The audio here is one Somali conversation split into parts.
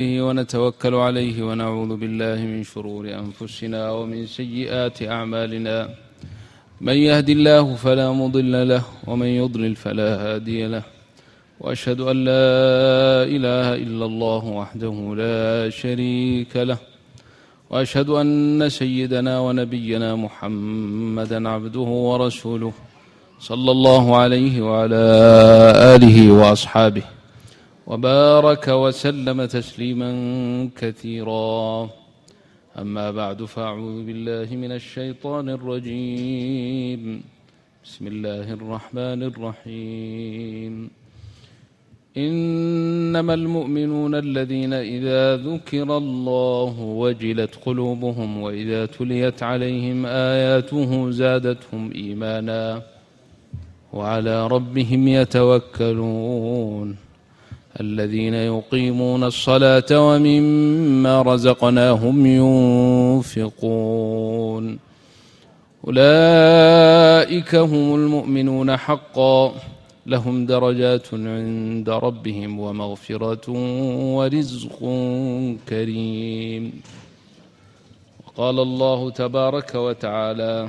ونتوكل عليه ونعوذ بالله من شرور أنفسنا ومن سيئات أعمالنا من يهد الله فلا مضل له ومن يضلل فلا هادي له وأشهد أن لا إله إلا الله وحده لا شريك له وأشهد أن سيدنا ونبينا محمدا عبده ورسوله صلى الله عليه وعلى آله وأصحابه وبارك وسلم تسليما كثيرا أما بعد فأعوذ بالله من الشيطان الرجيم بسم الله الرحمن الرحيم إنما المؤمنون الذين إذا ذكر الله وجلت قلوبهم وإذا تليت عليهم آياته زادتهم إيمانا وعلى ربهم يتوكلون الذين يقيمون الصلاة ومما رزقناهم ينفقون أولئك هم المؤمنون حقا لهم درجات عند ربهم ومغفرة ورزق كريم وقال الله تبارك وتعالى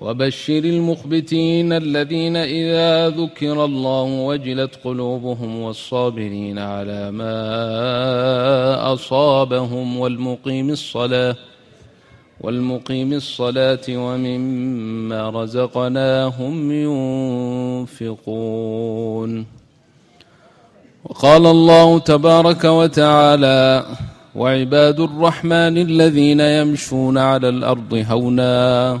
وبشر المخبتين الذين إذا ذكر الله وجلت قلوبهم والصابرين على ما أصابهم والمقيم الصلاة والمقيم الصلاة ومما رزقناهم ينفقون وقال الله تبارك وتعالى وعباد الرحمن الذين يمشون على الأرض هونا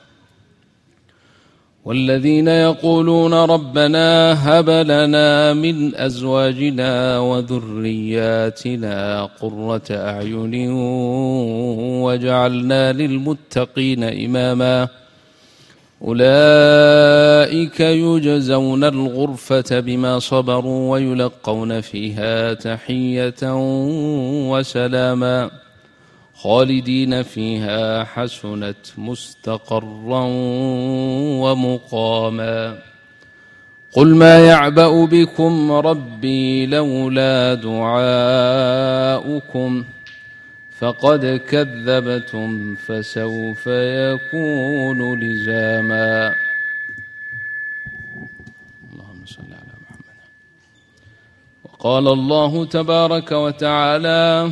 والذين يقولون ربنا هب لنا من ازواجنا وذرياتنا قره اعين وجعلنا للمتقين اماما اولئك يجزون الغرفه بما صبروا ويلقون فيها تحيه وسلاما خالدين فيها حسنت مستقرا ومقاما قل ما يعبأ بكم ربي لولا دعاؤكم فقد كذبتم فسوف يكون لزاما اللهم صل على محمد وقال الله تبارك وتعالى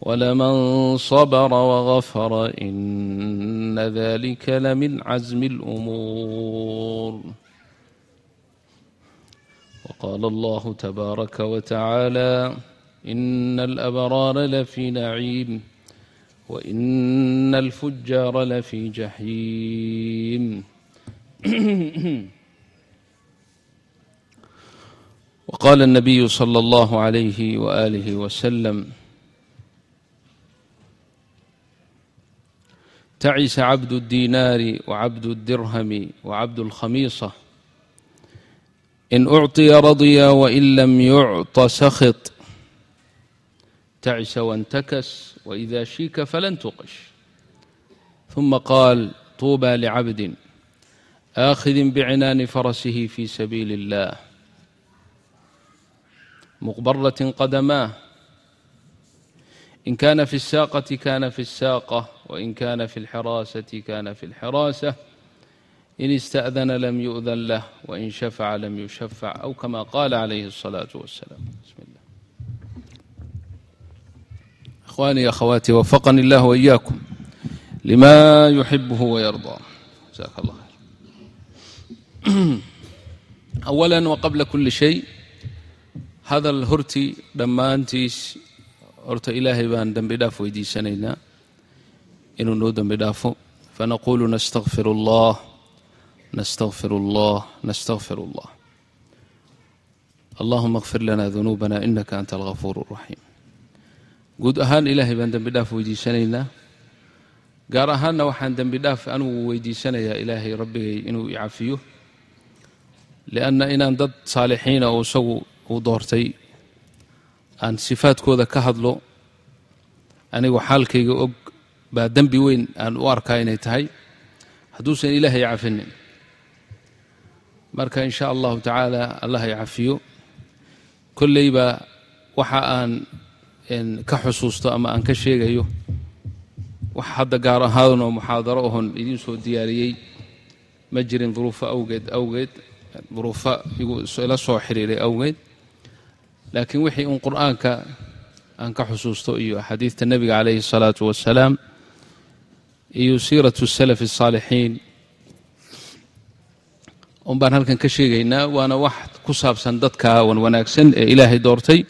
ولمن صبر وغفر إن ذلك لمن عزم الأمور وقال الله تبارك وتعالى إن الأبرار لفي نعيم وإن الفجار لفي جحيم وقال النبي صلى الله عليه وآله وسلم تعس عبد الدينار وعبد الدرهم وعبد الخميصة إن أعطي رضي وإن لم يعط سخط تعس وانتكس وإذا شيك فلن تقش ثم قال طوبى لعبد آخذ بعنان فرسه في سبيل الله مقبرة قدماه إن كان في الساقة كان في الساقة وإن كان في الحراسة كان في الحراسة إن استأذن لم يؤذن له وإن شفع لم يشفع أو كما قال عليه الصلاة والسلام بسم الله إخواني أخواتي وفقني الله وإياكم لما يحبه ويرضى جزاك الله أولا وقبل كل شيء هذا الهرتي دمانتيس horta ilaahay baan dembi dhaaf weydiisanaynaa. Inuu noo dembi dhaafo. Fanaquulu nastakfir allah nastakfir allah nastakfir allah allahuma kfir lana dunuubana inaka anta alghafuur اraxiim guud ahaan ilaahay baan dembi dhaaf weydiisanaynaa. Gaar ahaanna waxaan dembi dhaaf anugu weydiisanayaa ilaahay rabbigay inuu icafiyo lianna inaan dad saalixiina oo isagu uu doortay aan sifaadkooda ka hadlo anigu xaalkayga og baa dembi weyn aan u arkaa inay tahay. Hadduusan ilaahay cafinin. Marka in sha allahu tacaala allah ay cafiyo kolleyba waxa aan ka xusuusto ama aan ka sheegayo. Wax hadda gaar ahaan oo muxaadaro ohon idiin soo diyaariyey. Ma jirin duruufo awgeed awgeed. Duruufo ila soo xiriiray awgeed laakiin wixii uun qur'aanka aan ka xusuusto iyo axaadiista nebiga calayhi salaatu wasalaam iyo siiratu salaf asaalixiin un baan halkan ka sheegaynaa waana wax ku saabsan dadka wan wanaagsan ee ilaahay doortay.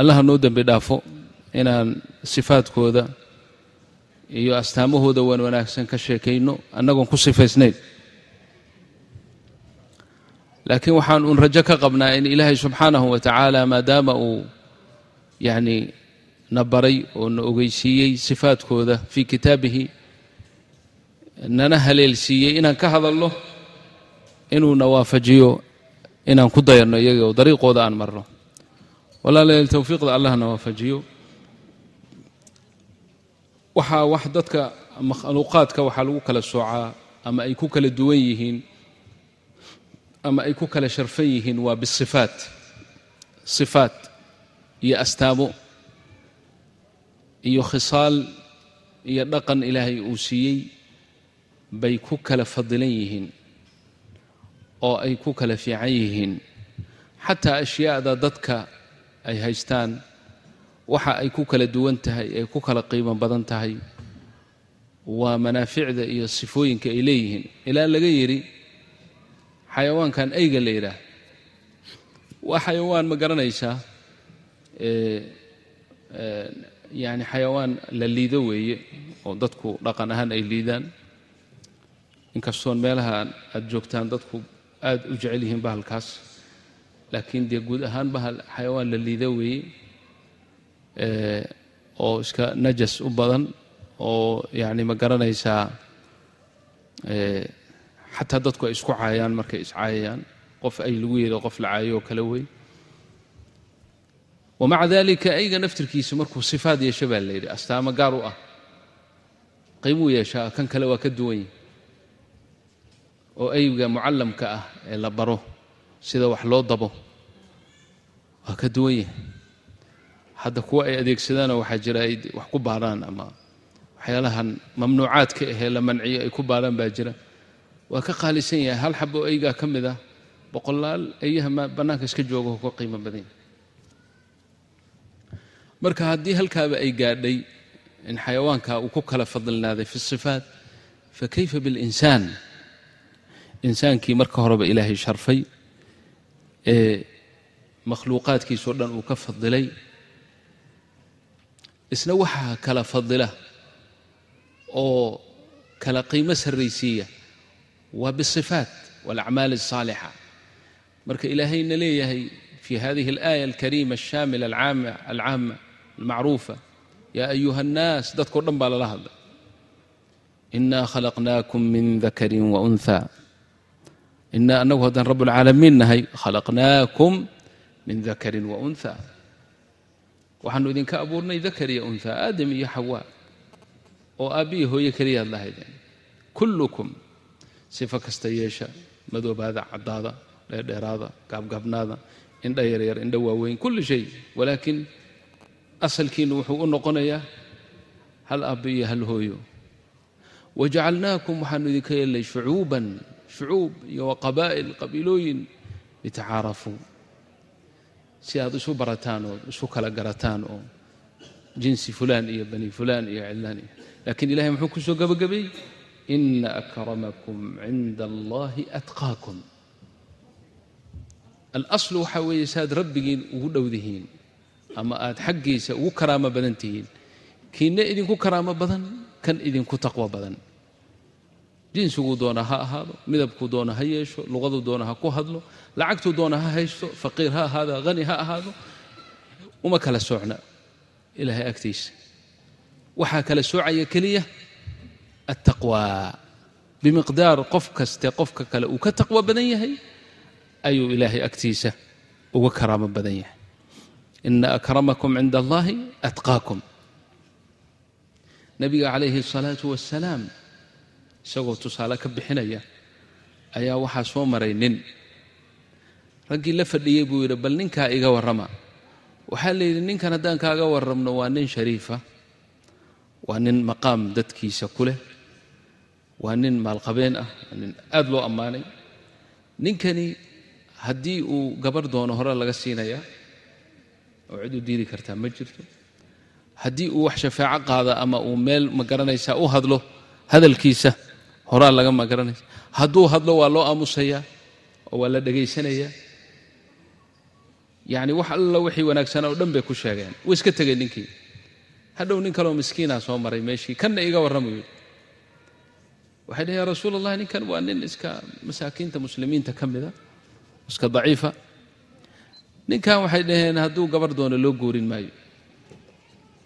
Allaha noo dembi dhaafo inaan sifaadkooda iyo astaamahooda wan wanaagsan ka sheekayno annagoon ku sifaysnayn laakiin waxaan uun rajo ka qabnaa in ilaahay subxaanahu wa tacaala maadaama uu yacni na baray oo na ogeysiiyey sifaadkooda fii kitaabihi nana haleelsiiyey inaan ka hadalno inuu na waafajiyo inaan ku dayanno iyaga oo dariiqooda aan marno. Walaalayaal towfiiqda allah na waafajiyo. Waxaa wax dadka makhluuqaadka waxaa lagu kala soocaa ama ay ku kala duwan yihiin ama ay ku kala sharfan yihiin waa bisifaat. Sifaat iyo astaamo iyo khisaal iyo dhaqan ilaahay uu siiyey bay ku kala fadilan yihiin oo ay ku kala fiican yihiin. Xataa ashyaada dadka ay haystaan waxa ay ku kala duwan tahay ay ku kala qiimo badan tahay waa manaaficda iyo sifooyinka ay leeyihiin. Ilaa laga yidhi xayawaankan ayga la yidhaah. Waa xayawaan ma garanaysaa yani xayawaan la liido weeye oo dadku dhaqan ahaan ay liidaan. Inkastoon meelaha aad joogtaan dadku aad u jecel yihiin bahalkaas. Laakiin dee guud ahaan bahal xayawaan la liido weeye oo iska najas u badan oo yani ma garanaysaa xataa dadku ay isku caayaan markay iscaayayaan qof ay lagu yeedo qof la caayo oo kale wey wamaca dalika ayga naftirkiisa markuu sifaad yeesho baa la yidhi astaamo gaar u ah qiimuu yeeshaa kan kale waa ka duwan yahi oo ayga mucallamka ah ee la baro sida wax loo dabo waa ka duwan yahay hadda kuwa ay adeegsadaanoo waxaa jira ay wax ku baarhaan ama waxyaalahan mamnuucaadka ahee la manciyo ay ku baarhaan baa jira waa ka qaalisan yahay hal xabo aygaa ka mid ah boqolaal ayaha bannaanka iska jooga ka qiimo badan yahay marka haddii halkaaba ay gaadhay in xayawaanka uu ku kala fadilnaaday fi sifaat fa kayfa bilinsaan insaankii marka horeba ilaahay sharfay ee makhluuqaadkiisao dhan uu ka fadilay. Isna waxaa kala fadila oo kala qiimo sarraysiiya waa bisifaat walacmaal alsaalixa marka ilaahayna leeyahay fi hadihi alaaya alkariima alshaamila alcaama almacruufa yaa ayuha annaas dadkao dhan baa lala hadlay. Inaa khalaqnaakum min dakarin wa unha inaa annagu haddaan rabbulcaalamiin nahay khalaqnaakum min dakarin wa unha waxaanu idinka abuurnay dakar iyo unha aadam iyo xawaa oo aabbiyi hooye keliyaad lahaydeen kullukum sifo kasta yeesha madoobaada caddaada dheerdheeraada gaabgaabnaada indha yaryar indha waaweyn kulli shay. Walaakiin asalkiinu wuxuu u noqonayaa hal aabbi iyo hal hooyo. Wajacalnaakum waxaanu idinka yeelnay shucuuban shucuub iyo waqabaa'il qabiilooyin litacaarafuu. Si aad isu barataan oo isu kala garataan oo jinsi fulaan iyo bani fulaan iyo cillaan iyo. Laakiin ilahay muxuu ku soo gabagabeeyey ina akramakum cinda allahi atqaakum alaslu waxaa weeye saaad rabbigiin ugu dhowdihiin ama aad xaggiisa ugu karaamo badan tihiin kiinna idinku karaamo badan kan idinku taqwo badan. Jinsiguu doona ha ahaado midabkuu doona ha yeesho luqaduu doona ha ku hadlo lacagtuu doona ha haysto faqiir ha ahaado hani ha ahaado. Uma kala soocna ilaahay agtiisa. Waxaa kala soocaya keliya attaqwaa bimiqdaar qof kaste qofka kale uu ka taqwo badan yahay ayuu ilaahay agtiisa uga karaamo badan yahay ina akramakum cinda allahi atqaakum nabiga calayhi asalaatu wassalaam isagoo tusaale ka bixinaya ayaa waxaa soo maray nin raggii la fadhiyey buu yidhi bal ninkaa iga warrama waxaa la yidhi ninkan haddaan kaaga warramno waa nin shariifa waa nin maqaam dadkiisa ku leh waa nin maalqabeen ah nin aad loo ammaanay. Ninkani haddii uu gabar doono hore laga siinayaa oo cid u diidi kartaa ma jirto. Haddii uu wax shafaaco qaada ama uu meel ma garanaysaa u hadlo hadalkiisa horaa laga ma garanaysa. Hadduu hadlo waa loo aamusayaa oo waa la dhegaysanayaa yacni wax alla wixii wanaagsanaa oo dhan bay ku sheegeen. Wuu iska tegay ninkii. Hadhow nin kaleoo miskiinaa soo maray meeshii kanna iga warramayo waxay yaa rasuul allah ninkan waa nin iska masaakiinta muslimiinta ka mida iska daciifa ninkan waxay dhaheen hadduu gabar doono loo goorin maayo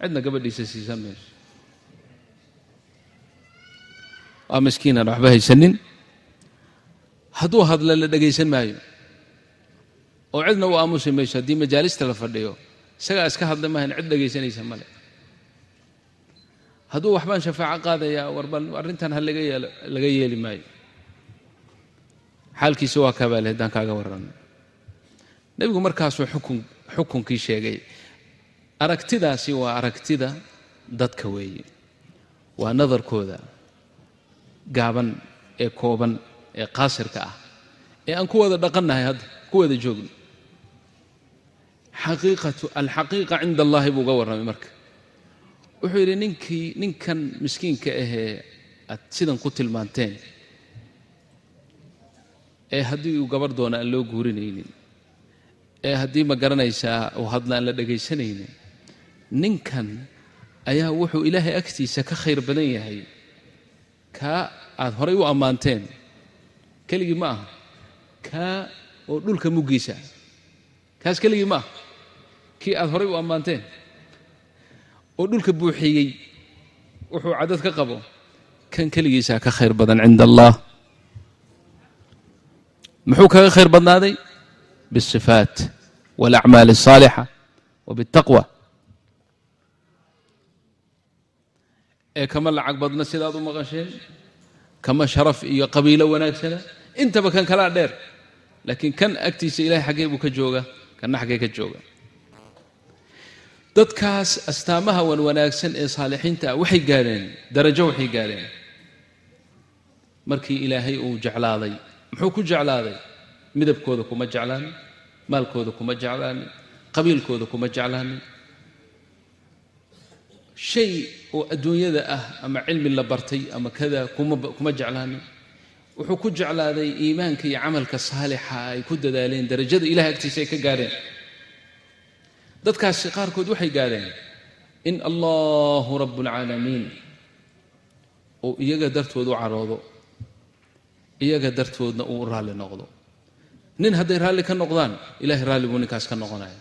cidna gabadhiisa siisan mayso waa miskiinaan waxba haysanin hadduu hadla la dhegaysan maayo oo cidna u aamusi mayso haddii majaalista la fadhiyo isagaa iska hadla maahan cid dhegaysanaysa male hadduu waxbaan shafaaco qaadayaa warbal arrintan ha laga yeeli maayo. Xaalkiisa waa kabaale haddaan kaaga warrano. Nebigu markaasuu xukun xukunkii sheegay aragtidaasi waa aragtida dadka weeye. Waa nadarkooda gaaban ee kooban ee qaasirka ah ee aan ku wada dhaqannahay hadda ku wada joogno. Xaqiiqatu alxaqiiqa cinda allahi buu uga warramay marka wuxuu yidhi ninkii ninkan miskiinka ahee aad sidan ku tilmaanteen ee haddii uu gabar doona aan loo guurinaynin ee haddii ma garanaysaa uu hadla aan la dhegaysanaynin ninkan ayaa wuxuu ilaahay agtiisa ka khayr badan yahay. Kaa aad horay u ammaanteen keligii ma aha. Kaa oo dhulka muggiisa kaas keligii ma aha. Kii aad horay u ammaanteen oo dhulka buuxiyey wuxuu cadad ka qabo kan keligiisaa ka khayr badan cinda allah muxuu kaga khayr badnaaday? Biاsifaat walacmaal asaalixa wa bitaqwa. Ee kama lacag badna sidaad u maqasheen? Kama sharaf iyo qabiilo wanaagsana? Intaba kan kalaa dheer laakiin kan agtiisa ilahay xaggee buu ka jooga kanna xaggee ka jooga dadkaas astaamaha wan wanaagsan ee saalixiinta ah waxay gaadheen darajo waxay gaadheen. Markii ilaahay uu jeclaaday muxuu ku jeclaaday? Midabkooda kuma jeclaanin maalkooda kuma jeclaanin qabiilkooda kuma jeclaanin shay oo adduunyada ah ama cilmi la bartay ama kada kuma jeclaanin wuxuu ku jeclaaday iimaanka iyo camalka saalixa ay ku dadaaleen darajada ilahay agtiisa ay ka gaadheen dadkaasi qaarkood waxay gaadheen in allahu rabu اlcaalamiin uu iyaga dartood u caroodo iyaga dartoodna uu u raalli noqdo. Nin hadday raalli ka noqdaan ilahay raalli buu ninkaas ka noqonaya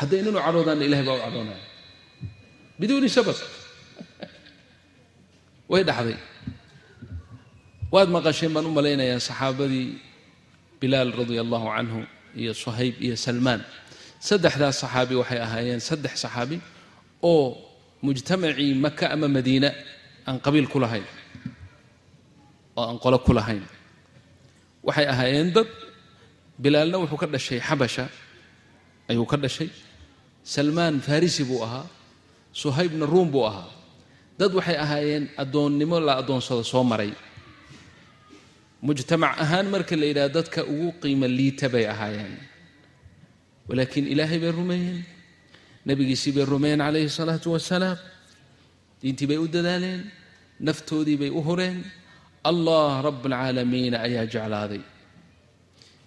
hadday nin u cadhoodaanna ilahay baa u cadhoonaya biduuni sabab way dhacday. Waad maqasheen baan u malaynayaa saxaabadii bilaal radia allahu canhu iyo suhayb iyo salmaan saddexdaas saxaabi waxay ahaayeen saddex saxaabi oo mujtamacii maka ama madiina aan qabiil ku lahayn oo aan qolo ku lahayn. Waxay ahaayeen dad bilaalna wuxuu ka dhashay xabasha ayuu ka dhashay. Salmaan farisi buu ahaa suhaybna ruum buu ahaa. Dad waxay ahaayeen addoonnimo la addoonsado soo maray. Mujtamac ahaan marka la yidhaha dadka ugu qiimo liita bay ahaayeen walaakiin ilaahay bay rumeeyeen nebigiisii bay rumeeyeen calayhi salaatu wasalaam diintii bay u dadaaleen naftoodii bay u hureen. Allah rabalcaalamiina ayaa jeclaaday.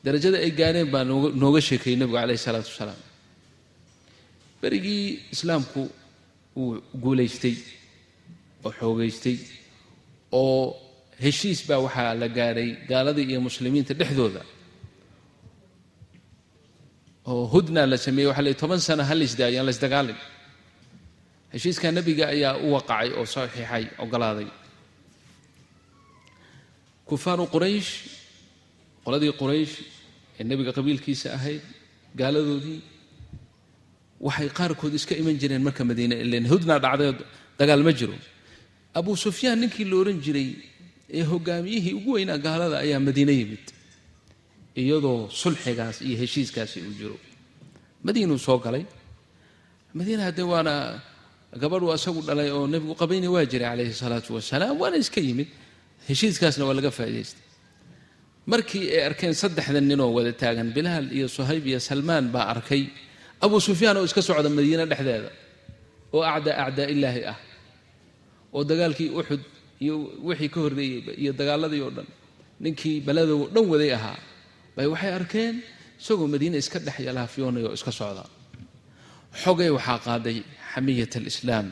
Darajada ay gaadheen baa nooga sheekayey nebigu calayhi salaatu wasalaam berigii islaamku uu guulaystay oo xoogaystay oo heshiis baa waxaa la gaadhay gaaladii iyo muslimiinta dhexdooda oo hudna la sameeyey waxa la toban sano ha laisdaayo aan laisdagaalin heshiiskaa nebiga ayaa u waqacay oo saxiixay ogolaaday kufaaru quraysh qoladii quraysh ee nebiga qabiilkiisa ahayd gaaladoodii waxay qaarkood iska iman jireen marka madiine ilen hudna dhacday dagaal ma jiro. Abu sufyaan ninkii la ohan jiray ee hogaamiyihii ugu weynaa gaalada ayaa madiine yimid iyadoo sulxigaas iyo heshiiskaasi uu jiro. Madiinuu soo galay. Madiina haddee waana gabadhuu asagu dhalay oo nebigu qabayna waa jiray calayhi salaatu wasalaam waana iska yimid. Heshiiskaasna waa laga faa'idaystay. Markii ay arkeen saddexdan ninoo wada taagan bilaal iyo suhayb iyo salmaan baa arkay abu sufyaan oo iska socda madiine dhexdeeda oo acdaa acdaa ilaahi ah oo dagaalkii uxud iyo wixii ka horreeyey iyo dagaaladii oo dhan ninkii baladow dhan waday ahaa bay waxay arkeen isagoo madiine iska dhex yalaafyoonaya oo iska socda. Xogay waxaa qaaday xamiyat alislaam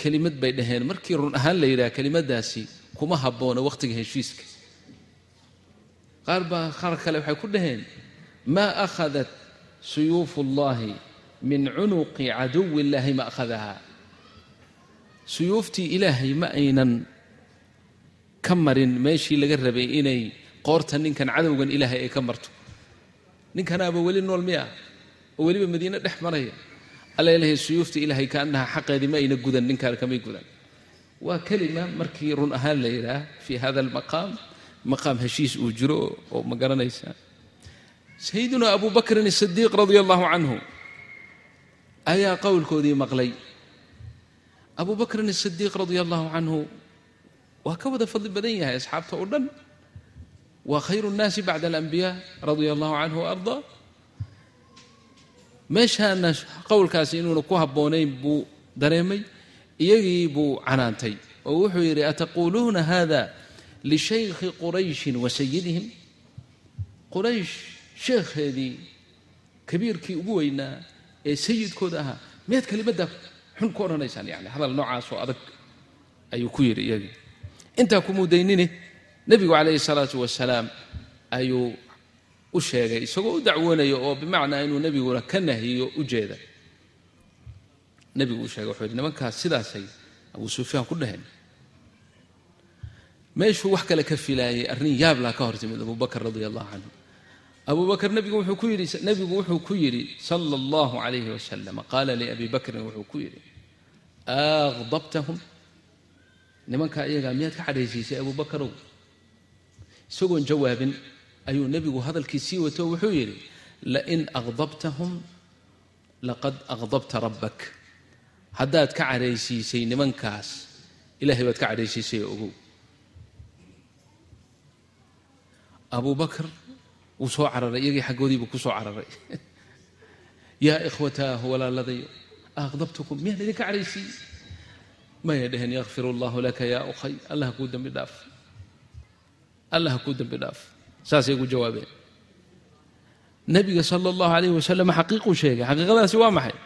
kelimad bay dhaheen. Markii run ahaan la yidhaha kelimadaasi kuma habboona wakhtiga heshiiska. Qaar baa qaar kale waxay ku dhaheen maa akhadat suyuufu ullahi min cunuqi caduwi illaahi ma akhadahaa suyuuftii ilaahay ma aynan ka marin meeshii laga rabay inay qoorta ninkan cadowgan ilaahay ay ka marto. Ninkanaaba weli nool miya oo weliba madiine dhex maraya. Alla ilahay suyuufta ilaahay kaanaha xaqeedii ma ayna gudan ninkaan kamay gudan. Waa kelima markii run ahaan la yidhaah fii hada almaqaam maqaam heshiis uu jiro oo ma garanaysaa sayiduna abu bakrin asidiiq radia allahu canhu ayaa qowlkoodii maqlay. Abu bakrin asidiiq radia allahu canhu waa ka wada fadli badan yahay asxaabta oo dhan waa khayru nnaasi bacda alambiyaa radia allahu canhu ardaa meeshaana qowlkaasi inuuna ku habboonayn buu dareemay iyagii buu canaantay oo wuxuu yidhi ataquuluuna hada lishaykhi qurayshin wa sayidihim quraysh sheekheedii kabiirkii ugu weynaa ee sayidkooda ahaa miyaad kelimadda xun ku odhanaysaan yani hadal noocaasoo adag? ayuu ku yidhi iyagii. Intaa ku mudaynine nebigu calayhi salaatu wasalaam ayuu u sheegay isagoo u dacwoonaya oo bimacnaa inuu nebiguna ka nahiyo u jeeda. Nebigu u sheegay wuxuu yidhi nimankaas sidaasay abuu sufyaan ku dhaheen. Meeshuu wax kale ka filaayay arrin yaablaa ka hor timid abuu bakr radia allahu canhu abuu bakr nebigu wuxuu ku yidhi nebigu wuxuu ku yidhi sala allahu calayhi wasalam qaala liabi bakrin wuxuu ku yidhi aqdabtahum nimankaa iyagaa miyaad ka cadhaysiisay abuu bakarow isagoon jawaabin ayuu nebigu hadalkii sii wato wuxuu yidhi lain aqdabtahum laqad aqdabta rabbak. Haddaad ka cadhaysiisay nimankaas ilahay baad ka cadhaysiisay ogow. Abuu bakr wuu soo cararay iyagii xaggoodiibuu ku soo cararay. Yaa ikhwataahu walaaladayo aqdabtukum miyaan idinka cadhaysiiyey? Maya dheheen yakfir allahu laka yaa ukhay allah kuu dembi dhaaf allah kuu dembi dhaaf saasay gu jawaabeen nebiga sala allahu calayh wasalam xaqiiquu sheegay xaqiiqadaasi waa maxay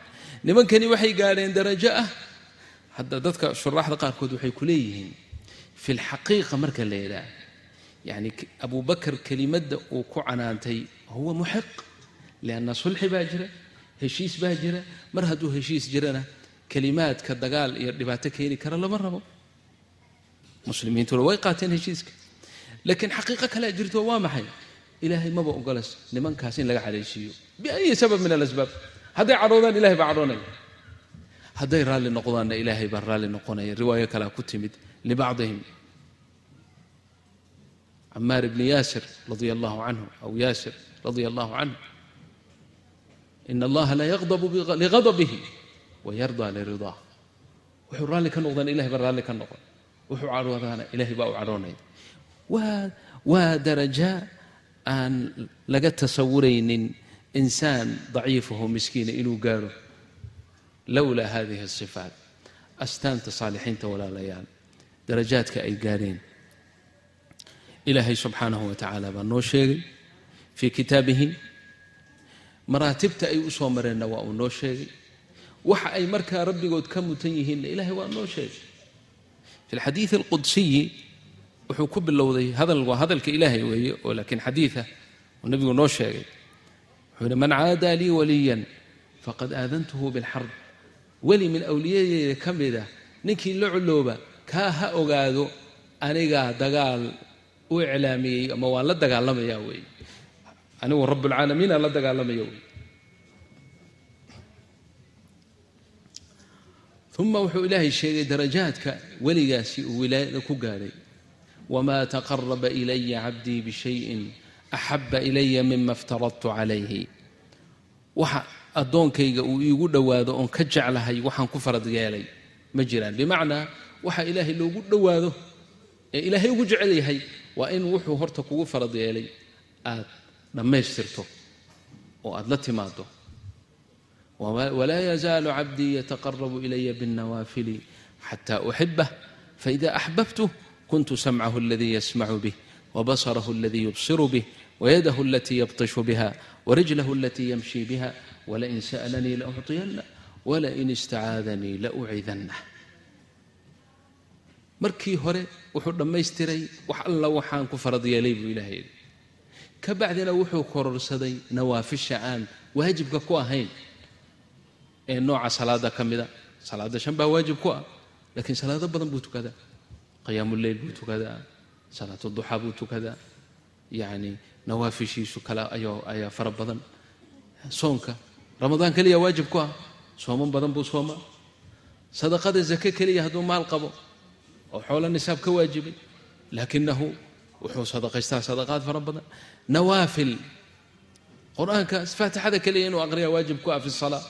nimankani waxay gaadheen darajo ah hadda dadka shuraaxda qaarkood waxay ku leeyihiin fi lxaqiiqa marka la yidhaah yacni abuu bakar kelimadda uu ku canaantay huwa muxiq lianna sulxi baa jira heshiis baa jira mar hadduu heshiis jirana kelimaadka dagaal iyo dhibaato keeni kara lama rabo muslimiintuna way qaateen heshiiska laakiin xaqiiqo kalea jirto waa maxay? Ilaahay maba ogolas nimankaas in laga cadhaysiiyo biayi sabab min alasbaab. Hadday cadhoodaan ilahay baa cadhoonaya. Hadday raalli noqdaanna ilaahay baa raalli noqonaya. Riwaayo kalea ku timid libacdihim camaar ibni yaasir radia allahu canhu aw yaasir radia allahu canhu in allaha la yaqdabu liqadabihi wayardaa liridaah wuxuu raalli ka noqdaan ilahay baa raalli ka noqon. Wuxuu cadhoodaana ilahay baa u cadhoonaya waa daraja aan laga tasawuraynin insaan daciifaho miskiina inuu gaaro lowlaa hadihi asifaat astaanta saalixiinta walaalayaal darajaadka ay gaadheen ilaahay subxaanahu wa tacaala baa noo sheegay fii kitaabihi maraatibta ay u soo mareenna waa uu noo sheegay. Waxa ay markaa rabbigood ka mutan yihiinna ilaahay waa noo sheegay. Fi lxadiidi alqudsiyi wuxuu ku bilowday hadal waa hadalka ilaahay weeye oo laakiin xadiida oo nebigu noo sheegay. Wuxuu yihi man caadaa lii waliyan faqad aadantuhu bilxarb. Weli min awliyadeeda ka mida ninkii la culooba kaa ha ogaado anigaa dagaal u iclaamiyey ama waan la dagaalamayaa weeye. Anigu rabbulcaalamiin aan la dagaalamaya wey uma wuxuu ilaahay sheegay darajaadka weligaasi uu wilaayada ku gaadhay wma taqaraba ilaya cabdii bishayin axaba ilaya mima iftaradtu calayhi waxa addoonkayga uu iigu dhowaado oon ka jeclahay waxaan ku farad yeelay. Ma jiraan. Bimacnaa waxa ilaahay loogu dhowaado ee ilaahay ugu jecel yahay waa in wuxuu horta kugu farad yeelay. Aad dhammaystirto oo aad la timaado walaa yazaalu cabdii yataqarabu ilaya biاnnawaafili xata uxibah faida axbabtuh كنت سمعه الذي يسمع به وبصره الذي يبصر به ويده التي يبطش بها ورجله التي يمشي بها ولئن سألني لأعطينه ولئن استعاذني لأعيذنه markii hore wuxuu dhammaystiray wax alla waxaan ku farad yeelay buu ilaahay yidhi ka bacdina wuxuu kororsaday nawaafisha aan waajibka ku ahayn ee nooca salaada ka mida salaada shan baa waajib ku ah laakiin salaado badan buu tukadaa qiyaamulleyl buu tukadaa salaatu duxaa buu tukadaa yacni nawaafishiisu kale ayaa fara badan. Soonka ramadaan keliya waajib ku ah sooman badan buu soomaa sadaqada zake keliya hadduu maal qabo oo xoolo nisaab ka waajibay laakinahu wuxuu sadaqaystaa sadaqaad fara badan. Nawaafil qur'aanka faatixada keliya inuu aqriyaa waajib ku ah fi salaa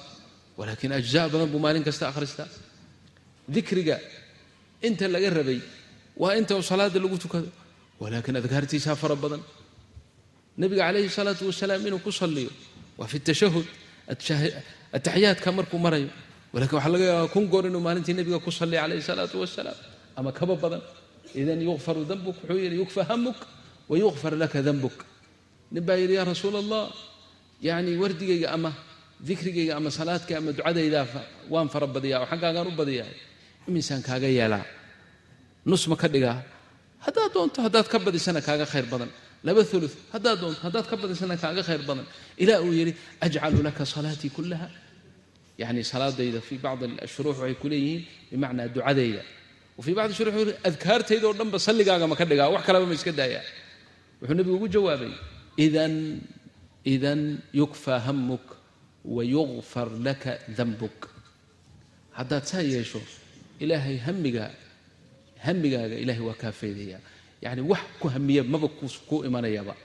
walaakiin ajzaa badan buu maalin kasta akhristaa. Dikriga inta laga rabay waa inta salaada lagu tukado. Walaakiin adkaartiisaa fara badan. Nebiga calayhi salaatu wasalaam inuu ku salliyo. Waa fi tashahud ataxiyaadka markuu marayo. Walakin waxaa laga yaabaa kun goor inuu maalintii nebiga ku salliya calayhi salaatu wasalaam. Ama kaba badan. Idan yukfaru dambuk wuxuu yidhi yukfa hamuk wa yukfar laka dambuk. Nin baa yidhi yaa rasuul allah yacni wardigayga ama dikrigayga ama salaadka ama ducadaydaa waan fara badiyaa oo xaggaagaan u badiyaa. Iminsaan kaaga yeelaa nus ma ka dhigaa? Haddaad doonto haddaad ka badisana kaaga khayr badan. Laba ulu haddaad doonto haddaad ka badisana kaaga khayr badan. Ilaa uu yidhi ajcalu laka salaatii kullaha. Yani salaadayda fii bacdi ashuruux waxay ku leeyihiin bimacnaa ducadayda. Wafii bacdi shuruux wuxuu adkaartayda oo dhanba salligaaga ma ka dhigaa wax kaleba ma iska daayaa. Wuxuu nebigu ugu jawaabay idan idan yukfaa hamuk wa yukfar laka dambuk haddaad saa yeesho ilaahay hamigaa hamigaaga ilaahay waa kaa faydayaa yacni wax ku hamiya maba ku imanayaba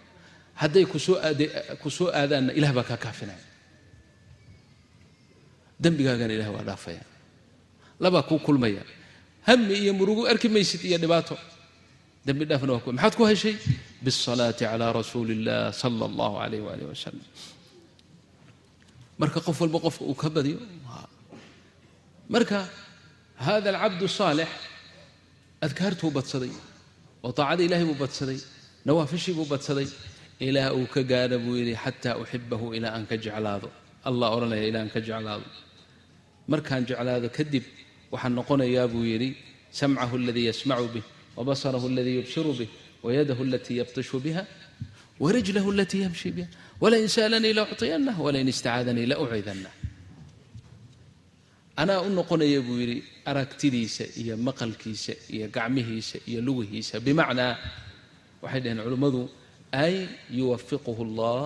hadday kusoo aad ku soo aadaanna ilah baa kaa kaafinaya dembigaagana ilah waa dhaafaya labaa kuu kulmaya hami iyo murugu arki maysid iyo dhibaato dembi dhaafna waa ku maxaad ku heshay biاsalaati calaa rasuuli اllah sala اllahu alayh waalih wasalam marka qof walba qofka uu ka badiyo marka hada alcabdu saalix adkaartuu badsaday oo taacada ilahay buu badsaday nawaafishii buu badsaday ilaa uu ka gaadha buu yidhi xataa uxibahu ilaa aan ka jeclaado allah odhanaya ilaa aan ka jeclaado markaan jeclaado kadib waxaan noqonayaa buu yidhi samcahu aladii yasmacu bih wabasarahu aladii yubsiru bih wayadahu alatii yabtishu biha warijlahu alatii yamshi biha walain sa'alanii laucطiyanah walain istacaadanii laucidanah anaa u noqonaya buu yidhi aragtidiisa iyo maqalkiisa iyo gacmihiisa iyo lugihiisa. Bimacnaa waxay dhaheen culimmadu ay yuwafiquhu allah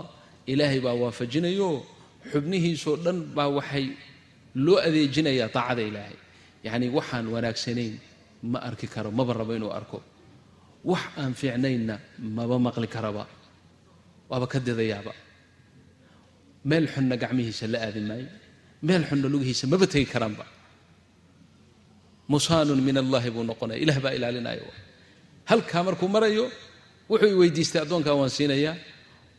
ilaahay baa waafajinayo xubnihiisoo dhan baa waxay loo adeejinayaa taacada ilaahay. Yacnii waxaan wanaagsanayn ma arki karo maba rabo inuu arko. Wax aan fiicnaynna maba maqli karaba. Waaba ka didayaaba. Meel xunna gacmihiisa la aadi maayo meel xunna lugihiisa maba tegi karaanba. Musaanun min allahi buu noqonaya. Ilah baa ilaalinaya. Halkaa markuu marayo wuxuu i weydiistay waan siinayaa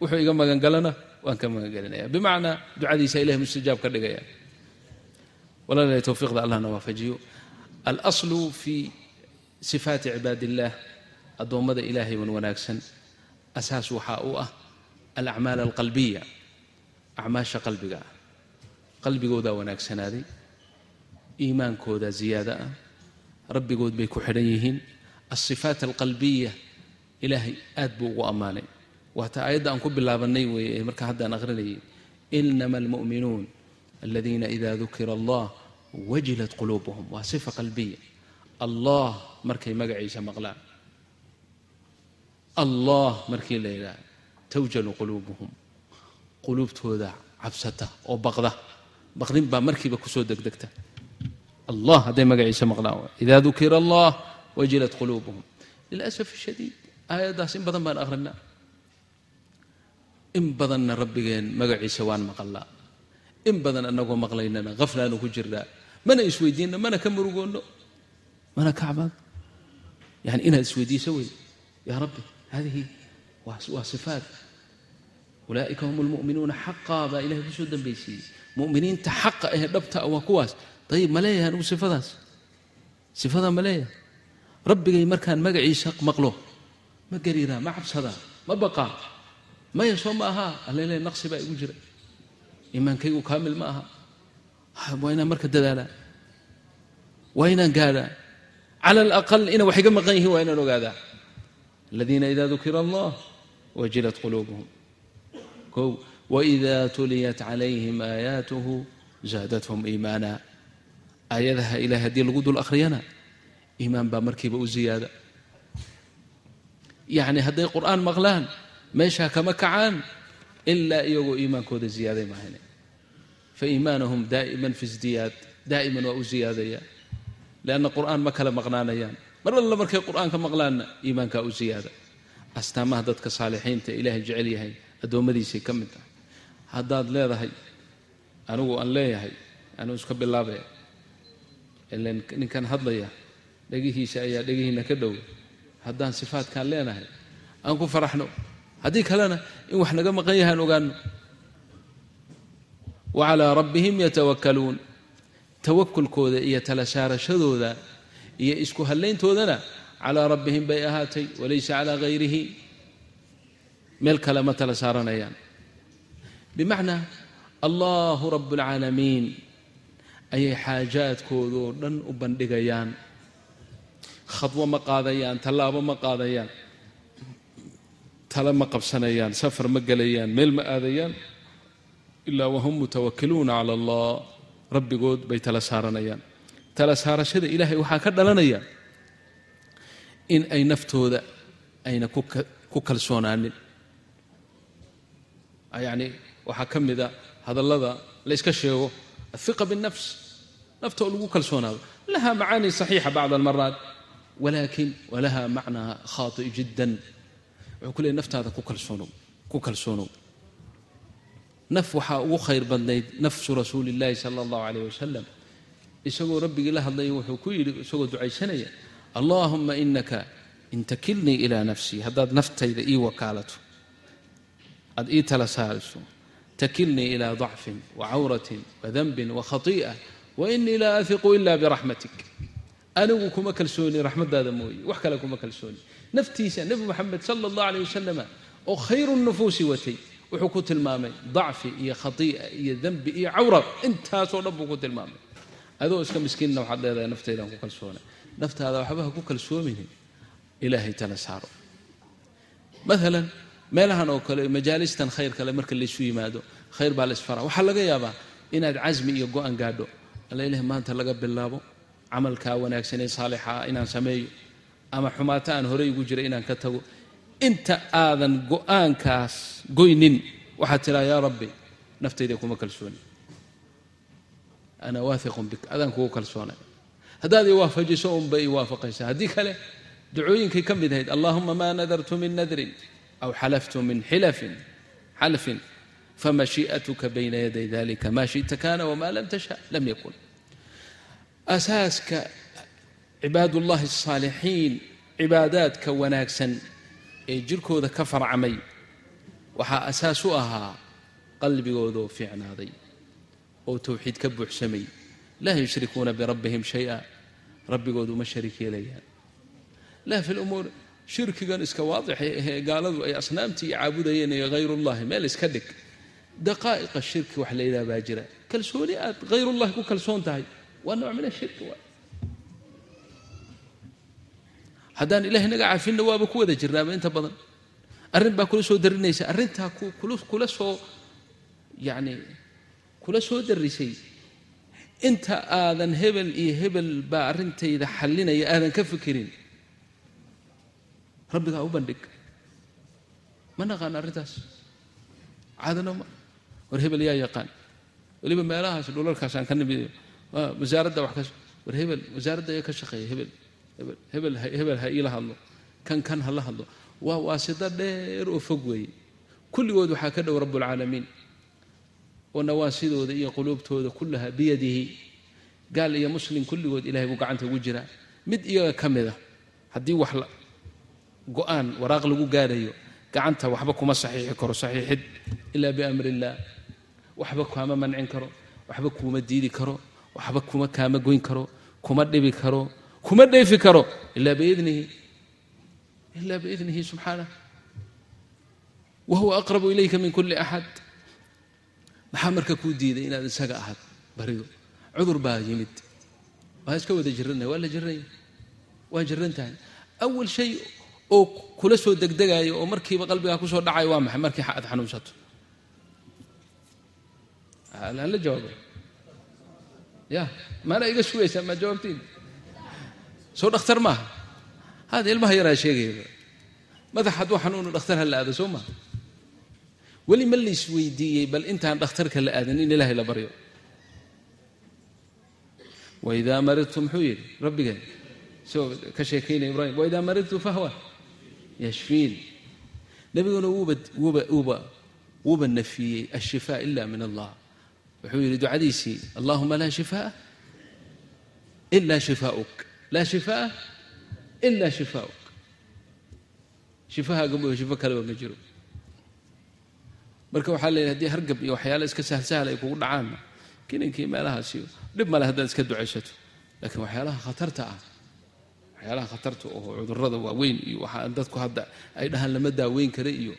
wuxuu iga magangalana waan ka magangelinaya bimacnaa ducadiisa ilahay mustajaab ka dhigaya. Walaalahay towfiiqda allahna waafajiyo. Alaslu fii sifaati cibaad illaah addoommada ilaahay wan wanaagsan. Asaas waxaa u ah alacmaal alqalbiya acmaasha qalbiga. ah qalbigoodaa wanaagsanaaday iimaankoodaa ziyaado ah rabbigood bay ku xidhan yihiin alsifaat alqalbiya ilaahay aad buu ugu ammaanay. Waata aayadda aan ku bilaabannay weeye ee markaa haddaan aqrinayay inama almu'minuun aladiina ida dukira allah wajilat quluubuhum. Waa sifa qalbiya allah markay magaciisa maqlaan. Allah markii la yidhaah tawjalu quluubuhum. Quluubtooda cabsata oo baqda baqdin baa markiiba ku soo degdegta. Allah hadday magaciisa maqlaan. Ida dukira allah wajilat quluubuhum lilasaf shadiid. Aayaddaas in badan baan aqrinaa in badanna rabbigeen magaciisa waan maqalnaa in badan annagoo maqlaynana haflaanu ku jirnaa mana isweydiinno mana ka murugoonno. Mana ka cabaado yani inaad isweydiiso wey yaa rabbi hadihi waa sifaat ulaa'ika hum lmu'minuuna xaqaa baa ilahay ku soo dambaysiiyey mu'miniinta xaqa ee dhabta waa kuwaas. Dayib ma leeyahay anugu sifadaas? Sifadaa ma leeyahay. Rabbigay markaan magaciisa maqlo. Ma gariiraa ma cabsadaa ma baqaa. Maya soo ma ahaa. Allele naqsi baa igu jira iimaankaygu kaamil ma aha. Waa inaan marka dadaalaa. Waa inaan gaadhaa cala alaqal ina wax iga maqan yihiin waa inaan ogaadaa. Aladiina ida dukira allah wajilat quluubuhum. Kow waida tuliyat calayhim aayaatuhu zaadathum iimaana aayadaha ilahay haddii lagu dul akhriyana iimaan baa markiiba u ziyaada yacni hadday qur'aan maqlaan meeshaa kama kacaan ilaa iyagoo iimaankooda ziyaaday mahayne fa iimaanahum daa'iman fi isdiyaad daa'iman waa u ziyaadaya lianna qur'aan ma kala maqnaanayaan mar alla markay qur'aanka maqlaanna iimaankaa u ziyaada astaamaha dadka saalixiinta ilaahay jecel yahay addoommadiisay ka mid tahay haddaad leedahay anigu aan leeyahay anuu iska bilaabaya ilan ninkan hadlaya dhegihiisa ayaa dhegihiina ka dhow. Haddaan sifaadkaan leenahay aan ku faraxno haddii kalena in wax naga maqan yahaan ogaano wa calaa rabbihim yatawakkaluun. Tawakulkooda iyo tala saarashadooda iyo isku hallayntoodana calaa rabbihim bay ahaatay walaysa calaa hayrihi meel kale ma tala saaranayaan bimacnaa allahu rabb اlcaalamiin ayay xaajaadkoodoo dhan u bandhigayaan. Khadwo ma qaadayaan tallaabo ma qaadayaan. Tale ma qabsanayaan safar ma gelayaan meel ma aadayaan. Ilaa wahum mutawakiluuna cala allah rabbigood bay tala saaranayaan. Tala saarashada ilaahay waxaa ka dhalanaya in ay naftooda ayna ku kalsoonaanin. Yacni waxaa ka mida hadallada la yska sheego aلثiqa bالnafs nafta oo lagu kalsoonaado laha macaani صaxiixa bacd almaraat walakin walaha macnaa khaaطئ jiddan wuxuu ku leey naftaada ku kalsoonow ku kalsoonow naf waxaa ugu khayr badnayd nafsu rasuuli اllahi salى اllahu عalيyh wasalam isagoo rabbigii la hadlaya wuxuu ku yidhi isagoo ducaysanaya allahuma inaka in takilnii ilaa nafsii haddaad naftayda ii wakaalato aad ii tala saariso wacawratin wadanbin wakhatii'a wainii laa ahiqu ila biraxmatik anigu kuma kalsooni raxmaddaada mooye wax kale kuma kalsooni naftiisa nebi moxamed sala allah aleyh wasalama oo khayru nufuusi watay wuxuu ku tilmaamay dacfi iyo khatii'a iyo dembi iyo cawra intaasoo dhan buu ku tilmaamay adoo iska miskiinna waxaad leedahay naftaydaan ku kalsoonay naftaada waxba ha ku kalsoominin ilaahay tala saaro maalan meelahan oo kale majaalistan khayr kale marka laysu yimaado khayr baa la isfaraa waxaa laga yaabaa inaad casmi iyo go-an gaadho. Alla ilahi maanta laga bilaabo camalkaa wanaagsan ee saalixa ah inaan sameeyo ama xumaato aan horey ugu jira inaan ka tago. Inta aadan go'aankaas goynin waxaad tiraa yaa rabbi naftayda kuma kalsooni. Ana waahiqun bik adaan kugu kalsoonay. Haddaad i waafajiso unba i waafaqaysaa haddii kale ducooyinkay ka mid ahayd allahuma ma nadartu min nadrin aw xalaftu min xilafin xalfin famashii'atuka bayna yaday dalika ma shi'ta kana wma lam tasha lam yakun asaaska cibaadullahi الsaalixiin cibaadaadka wanaagsan ee jirkooda ka farcamay waxaa asaas u ahaa qalbigoodoo fiicnaaday oo towxiid ka buuxsamay laa yushrikuuna birabbihim shaya rabbigood uma shariik yeelayaan laa fi shirkigan iska waadix ahee gaaladu ay asnaamtii caabudayeen ee hayrullahi meel iska dhig. Daqaa'iqa shirki wax la baa jira. Kalsooni aad hayrullahi ku kalsoon tahay waa nooc min ashirki waay haddaan ilahay naga cafinna waaba ku wada jirnaaba inta badan. Arrin baa kula soo darinaysa. Arrintaa kula soo yacni kula soo darisay. Inta aadan hebel iyo hebel baa arrintayda xallinaya aadan ka fikirin rabbigaa u bandhig ma naqaan arrintaas caadano ma war hebel yaa yaqaan weliba meelahaas dhulalkaasaan ka nimid wasaaradda wax ka war hebel wasaaradda ayaa ka shaqeeya hebel hebel hebel ha iila hadlo kan kan ha la hadlo waa waasida dheer oo fog weeye kulligood waxaa ka dhow rabbulcaalamiin oo nawaasidooda iyo quluubtooda kullaha biyadihi. Gaal iyo muslim kulligood ilahay buu gacanta ugu jiraa mid iyaga ka mida haddii wax go'aan waraaq lagu gaarayo gacanta waxba kuma saxiixi karo saxiixid ilaa biamri illaah waxba kaama mancin karo waxba kuuma diidi karo waxba kuma kaama goyn karo kuma dhibi karo kuma dheefi karo ilaa biidnihi ilaa biidnihi subxaanah. Wa huwa aqrabu ilayka min kulli axad maxaa marka kuu diiday inaad isaga ahaad? Barido cudur baa yimid. Waa iska wada jiranaya waa la jiranaya waa jiran tahay awal shay oo kula soo degdegayo oo markiiba qalbigaa ku soo dhacayo waa maxay? Markii aad xanuunsato. Aan la jawaabo ya maana iga sugaysaa maa jawaabtiin. Soo dhakhtar maaha. Hada ilmaha yaraa sheegaya madax hadduu xanuunu dhakhtar ha la aado soo maha weli ma lays weydiiyey bal intaan dhakhtarka la aadan in ilaahay la baryo. Waidaa maridtu muxuu yidhi rabbigeen isagoo ka sheekaynaya ibrahim waidaa maridtu fahwa yashfiin nebiguna wuuba nafiyey ashifaa ila min allah wuxuu yidhi ducadiisii allahuma laa shifaa'a ilaa shifaa'uk laa shifaa'a ilaa shifaa'uk shifahaaga mooye shifo kaleba ma jiro marka waxaa leeyahy haddii hargab iyo waxyaala iska sahlsahal ay kugu dhacaanna kininkii meelahaasiyo dhib male haddaad iska ducaysato laakiin waxyaalaha khatarta ah waxyaalaha khatarta oo cudurrada waaweyn iyo waxaa dadku hadda ay dhahaan lama daaweyn kara iyo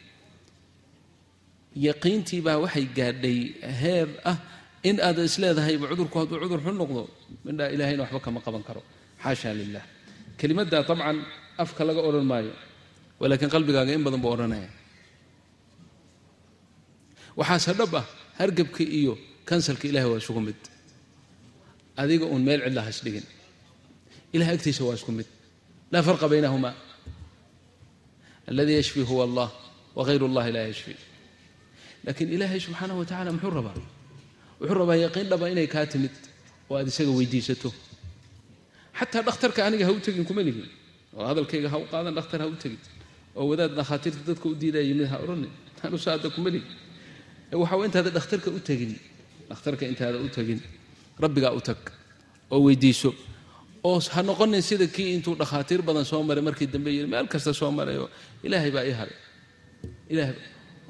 yaqiintii baa waxay gaadhay heer ah in aad isleedahayba cudurku hadduu cudur xun noqdo? Mindhaa ilaahayna waxba kama qaban karo. Xaasha lilah kelimadda dabcan afka laga odhan maayo walaakiin qalbigaaga in badan buu odhanaya waxaase dhab ah hargabka iyo kansalka ilahay waa isugu mid. Adiga uun meel cidla has dhigin ilahay agtiisa waa isku mid laa farqa baynahuma aladii yashfi huwa allah wagayr اllahi laa yashfi laakiin ilaahay subxaanaه wa tacala muxuu rabaa wuxuu rabaa yaqiin dhaba inay kaa timid oo aad isaga weydiisato xataa dhakhtarka aniga ha u tegin kuma lihin oo hadalkayga ha u qaadan dhakhtar ha u tegin oo wadaad dhakhaatiirta dadka u diidaya yimid ha odhanin anusaada kuma lihin waxaa intaada oo weydiiso oo ha noqonin sida kii intuu dhakhaatiir badan soo maray markii dambe yiri meel kasta soo marayoo ilaahay baa ii haray. Ilahay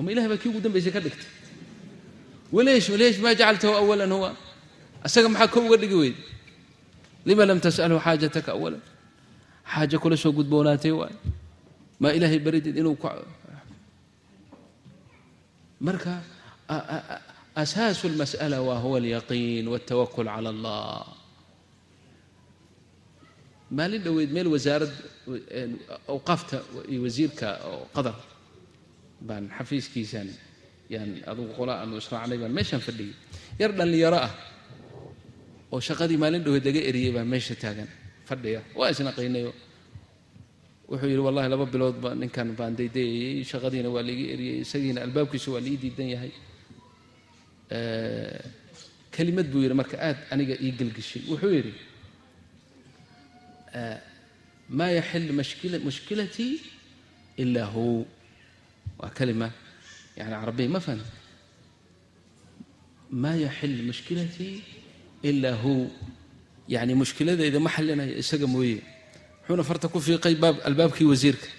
ma ilahay baa kii ugu dambaysay ka dhigtay. Waleesh waleesh maa jacaltahu awalan huwa? Asaga maxaa ko uga dhigi weyde lima lam tas'alhu xaajataka awalan? Xaaja kula soo gudboonaatay waay. Maa ilaahay baridid inuu marka asaasu اlmas'ala wa huwa alyaqiin wاltawakul cala allah maalin dhoweyd meel wasaarad awqaafta iyo wasiirka oo qadar baan xafiiskiisan yaan adugu qola aanu israacnay baan meeshaan fadhiyay. Yar dhallinyaro ah oo shaqadii maalin dhoweed laga eriyey baa meesha taagan fadhiya. Waa isnaqaynayo wuxuu yidhi wallahi laba biloodba ninkan baan daydayayey shaqadiina waa laiga eriyey isagiina albaabkiisa waa laii diidan yahay. Kelimad buu yidhi marka aad aniga ii gelgishay wuxuu yidhi maa yaxil mushkilatii ilaa hu waa kalima yani carabiya ma fahmi maa yaxil mushkilatii ilaa hu yani mushkiladayda ma xallinaya isaga mooye wuxuuna farta ku fiiqay baab albaabkii wasiirka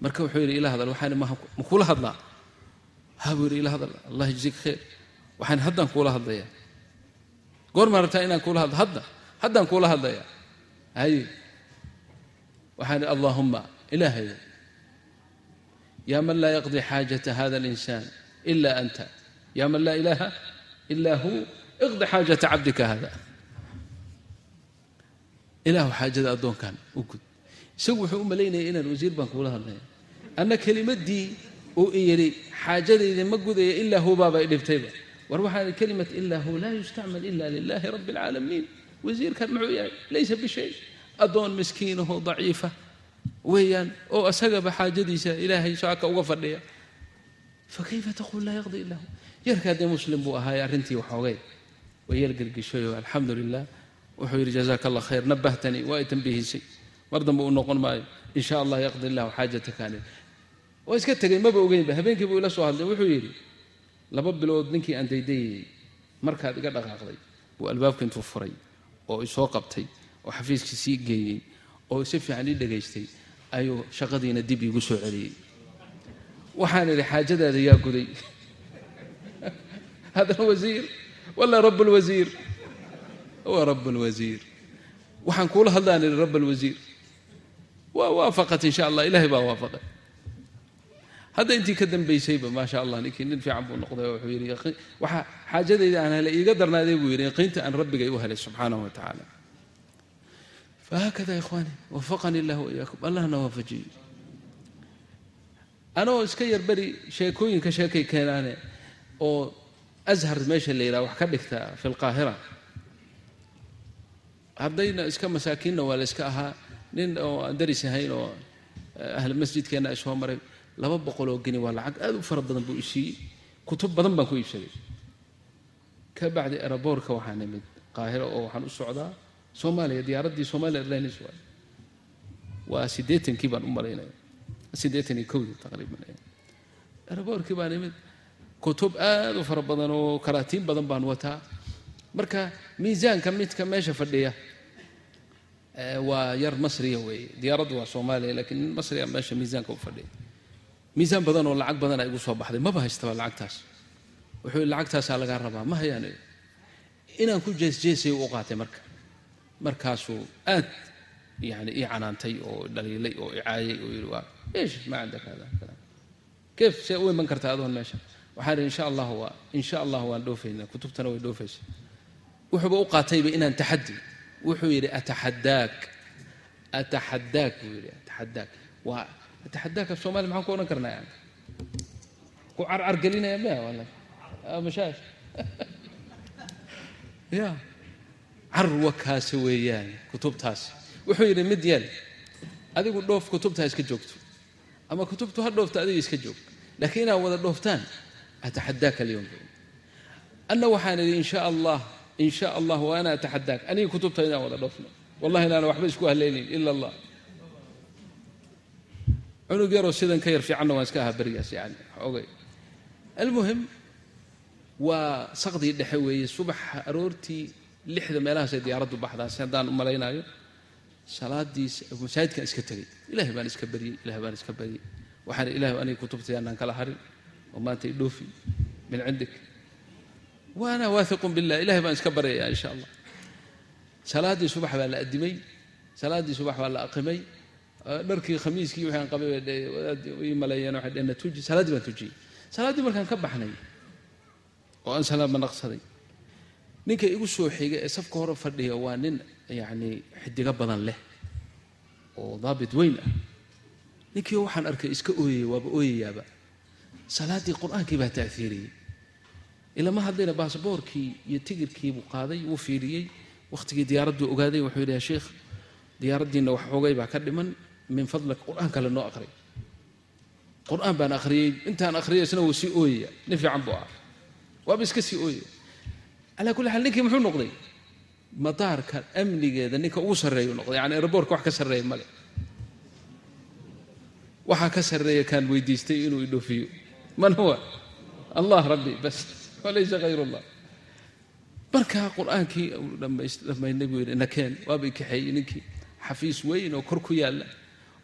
marka wuxuu yidhi ila hadal waxaan ma kula hadlaa ha buu yidhi ila hadal allah yajzik khayr waxaan haddaan kuula hadlayaa goormaa rabtaa inaan kuula hadlo haddaan kuula hadlayaa haye waxaan idhi allaahumma ilaahay yaa man laa yaqdi xaajata hada alinsaan ila anta yaa man laa ilaaha ilaa hu iqdi xaajata cabdika hada ilaahu xaajada addoonkan u gud. Isagu wuxuu u malaynaya inaan wasiir baan kuula hadlaya anna kelimaddii uu i yidhi xaajadayda ma gudaya ilaa hu baaba i dhibtayba. War waxaa kelimat ilaa hu laa yustacmal ila lilahi rabbi alcaalamiin wasiirkan muxuu yahay? Laysa bishay addoon miskiinaho daciifa. Weeyaan oo isagaba xaajadiisa ilaahay shaaka uga fadhiya. Fakayfa taquul laa yaqdi ila hu? Yarkaa dee muslim buu ahaay arrintii waxoogay. Way yar gelgishayo alxamdu lilah wuxuu yidhi jazaaka allah khayr nabahtanii waa tambihisay mar dambe uu noqon maayo. In sha allah yaqdi illahu xaajatakaani waa iska tegay maba ogeynba habeenkii buu ila soo hadlay wuxuu yidhi laba bilood ninkii aan daydayayey markaad iga dhaqaaqday. Buu albaabka intuu furay oo isoo qabtay oo xafiiskii sii geeyey oo si fiican ii dhegaystay ayuu shaqadiina dib iigu soo celiyey. Waxaan idhi xaajadaada yaa guday. Hada wasiir wala rab lwasiir wa rab lwasiir waxaan kuula hadlaan idhi rab alwasiir waa in sha allah ilahay baa waafaqay hadda intii ka dambaysayba maa sha allah ninkii nin fiican buu noqday wuxuu yidhi waxaa xaajadayda aan helay iiga darnaaday buu yidhi yaqiinta aan rabbigay u helay subxaanahu wa tacaala. Fahakada ikhwaani wafaqanii illah waiyaakum allahna waafajiyo anoo iska yarberi sheekooyinka sheekay keenaane oo ashar meesha la yidhaha wax ka dhigta fi lqaahira haddayna iska masaakiinna waa la iska ahaa. Nin oo aan daris ahayn oo ahli masjidkeenna ay soo maray laba boqol oo geni waa lacag aad u fara badan buu isiiyey kutub badan baan ku iibsaday. Ka bacdi eraboorka waxaa nimid. Qaahiro oo waxaan u socdaa soomaaliya diyaaraddii somalia airlines waay waa siddeetankii baan u malaynaya siddeetan iyo kowdii taqriiban eraboorkii baan nimid. Kutub aad u fara badan oo karaatiin badan baan wataa. Marka miisaanka midka meesha fadhiya waa yar masriya weeye. Diyaaraddu waa soomaaliya laakiin nin masriya meesha miisaanka u fadhiya miisaan badan oo lacag badan ay igu soo baxday maba haystaba lacagtaas. Wuxuu yidhi lacagtaasaa lagaa rabaa ma hayaan inaan ku jeesjeesay u qaatay marka. Markaasuu aad yani ii canaantay oo dhaliilay oo icaayay oo waa ish ma cindaka see u iman kartaa adoon meesha. Waxaan idhi insha allahu waa insha allahu waan dhoofaynaa kutubtana way dhoofaysa. Wuxuuba u qaatayba inaan taxaddi. Wuxuu yidhi ataxadaak ataxadaak buu yidhi ataxadaak waa ataxadaak af soomaaliya maxaan ku odhan karnaa yani ku carcar gelinaya maya wallahi mashaash ya carwakaasi weeyaan kutubtaasi wuxuu yidhi mid yeel adigu dhoof kutubta ha iska joogto ama kutubtu ha dhoofta adiga iska joog laakiin inaad wada dhooftaan ataxadaaka alyowm anna waxaan idhi insha allah in sha allah wa ana ataxadaak aniga kutubta inaan wada dhoofno wallahi inaana waxba isku allah cunug yaroo sidan ka yar fiicanna waan iska ahaa berigaas yani ogay almuhim waa saqdii dhexe weeye subaxa aroortii lixda meelahaasay diyaaraddu baxdaasi haddaan u malaynayo salaadiis masaajidkan iska tegay ilahay baan iska baryey ilahay baan iska baryey waxaan ilahay aniga kutubtayaanaan kala harin oo maanta idhoofi min cindik. Waana waahiqun billah ilahay baan iska baryaya insha allah. Salaaddii subax baa la adimay salaaddii subax baa la aqimay dharkii khamiiskii waxaan qabay ii maleeyeen waxay dheheen tuji salaaddii baan tujiyey. Salaaddii markaan ka baxnay oo aan salaama naqsaday ninka igu soo xiga ee safka hore fadhiya waa nin yacni xidigo badan leh oo daabit weyn ah. Ninkii waxaan arkay iska ooyaya waaba ooyayaaba salaaddii qur'aankii baa taafiiriyey ilama hadlayna baasaboorkii iyo tigirkii buu qaaday wuu fiiriyey. Wakhtigii diyaaradduu ogaaday wuxuu yidhi ya sheikh diyaaraddiinna wax xoogay baa ka dhiman min fadlika qur'aan kale noo aqray qur'aan baan akhriyey intaan akhriyay isna wuu sii ooyaya. Nin fiican buu ah waaba iska sii ooyaya calaa kulli xaal ninkii muxuu noqday? Madaarka amnigeeda ninka ugu sarreeyu noqday. Yani aeroboortka wax ka sarreeya male waxaa ka sarreeya kaan weydiistay inuu idhoofiyo man huwa? Allah rabbi bas. Walaysa hayr allah markaa qur'aankii dhammaynay buu yidhi nakeen waaba kaxeeyey ninkii. Xafiis weyn oo kor ku yaalla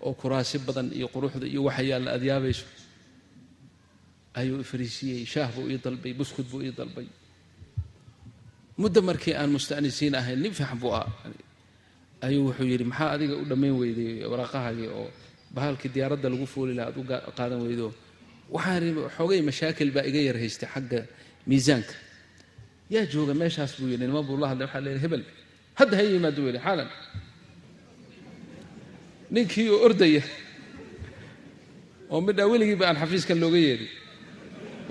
oo kuraasi badan iyo quruxda iyo waxa yaalla aad yaabayso ayuu ifariisiyey shaah buu ii dalbay buskud buu ii dalbay. Muddo markii aan mustanisiin ahayn nin fiican buu ah ayuu wuxuu yidhi maxaa adiga u dhammayn weyday waraaqahagii oo bahalkii diyaaradda lagu fooli laha ad u qaadan weydo? Waxaan xoogay mashaakil baa iga yar haystay xagga miisaanka. Yaa jooga meeshaas buu yidhi niman buu la hadlay waxaa leeyahay hebel hadda ha yimaado yidhi xaalan ninkii oo ordaya oo midhaa weligiiba aan xafiiskan looga yeedhin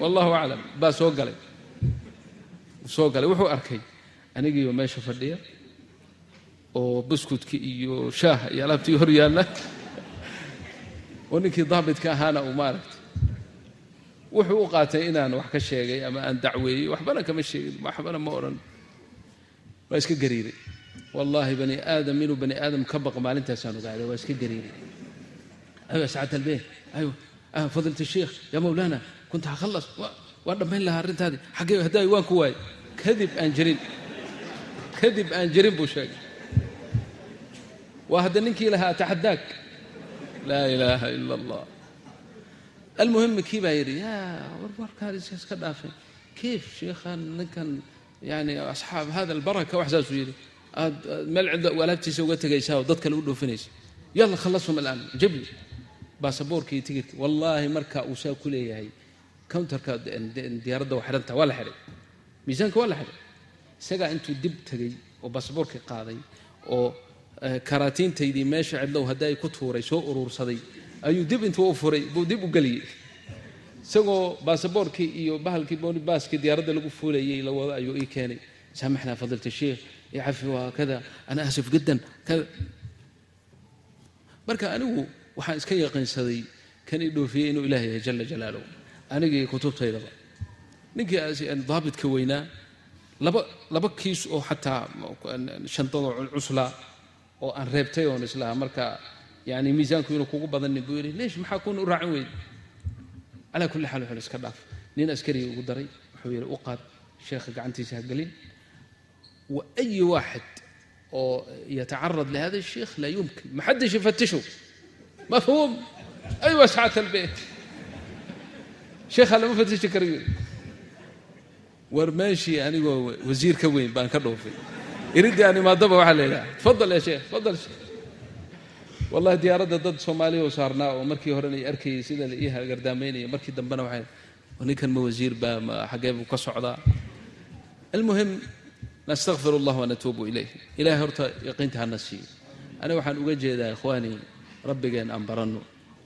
wallahu aclam baa soo galay. Soo galay. Wuxuu arkay anigiioo meesha fadhiya oo buskudki iyo shaah iyo alaabtii hor yaalla. Oo ninkii daabitka ahaana uu maaragtay. Wuxuu u qaatay inaan wax ka sheegay ama aan dacweeyey. Waxbana kama sheegin waxbana ma odhan. Waa iska gariiray wallaahi bani aadam inuu bani aadam ka baqo maalintaasaan ogaaday waa iska gariiray aywa sacad albeen aywa fadilat الsheikh ya mawlana kunta hakhalas waan dhammayn lahaa arrintaadii xaggee haddaay waan ku waayay kadib aan jirin. Kadib aan jirin buu sheegay. Waa hadda ninkii lahaa taxadaak laa ilaaha ila allah almuhim kii baa yidhi yaa warwarkaan iska dhaafay. Kayf sheikhan ninkan yani asxaab hada albaraka wax saasuu yidhi aad meel cidda alaabtiisa uga tegaysaa dad kale u dhoofinaysa. Yalla khallasum alaan jabli baasaboorka tigirka wallaahi marka uu saa ku leeyahay counterka diyaaradda waa xidhanta waa la xidhay. Miisaanka waa la xidhay. Isagaa intuu dib tegey oo baasaboorkii qaaday oo karaatiintaydii meesha cidlow haddii ku tuuray soo uruursaday ayuu dib intuu u furay buu dib u geliyey. Isagoo baasaboorkii iyo bahalkii boonibaaskii diyaaradda lagu fuulayey la wado ayuu ii keenay. Saamaxnaa fadilta sheikh waa kada ana asif jiddan kada marka anigu waxaan iska yaqiinsaday kan ii dhoofiyey inuu ilaah yahay jala jalaaluhu anigii kutubtaydaba ninkii daabitka weynaa laba laba kiis oo xataa shantadoo cuslaa oo aan reebtay oon islaha marka yani miisaanku inuu kugu badanin buu yidhi leesh maxaa kun u raacin weyda calaa kulli xaal wuxuu iska dhaaf nin askariga ugu daray wuxuu yidhi u qaad sheekha gelin ayi waaxid oo yatacarad lihada الsheikh laa yumkin ma xaddish yufatishu mafhuum aywa sacata albeyt sheekha lama fatishi karayo war meeshii anigoo wasiir ka weyn baan ka dhoofay iridii aan imaadaba waxaa la yidhaha tafadal ya sheekh tafadal sheekh wallahi diyaaradda dad soomaaliya oo saarnaa oo markii horena ay arkayay sida la ii hagardaamaynaya markii dambena waxay ninkan ma wasiir baa ma xaggee buu ka socdaa almuhim nastakfir allah wanatuubu ilayh ilahay horta yaqiinta hana siiyo aniga waxaan uga jeedaa ikhwaani rabbigeen aan baranno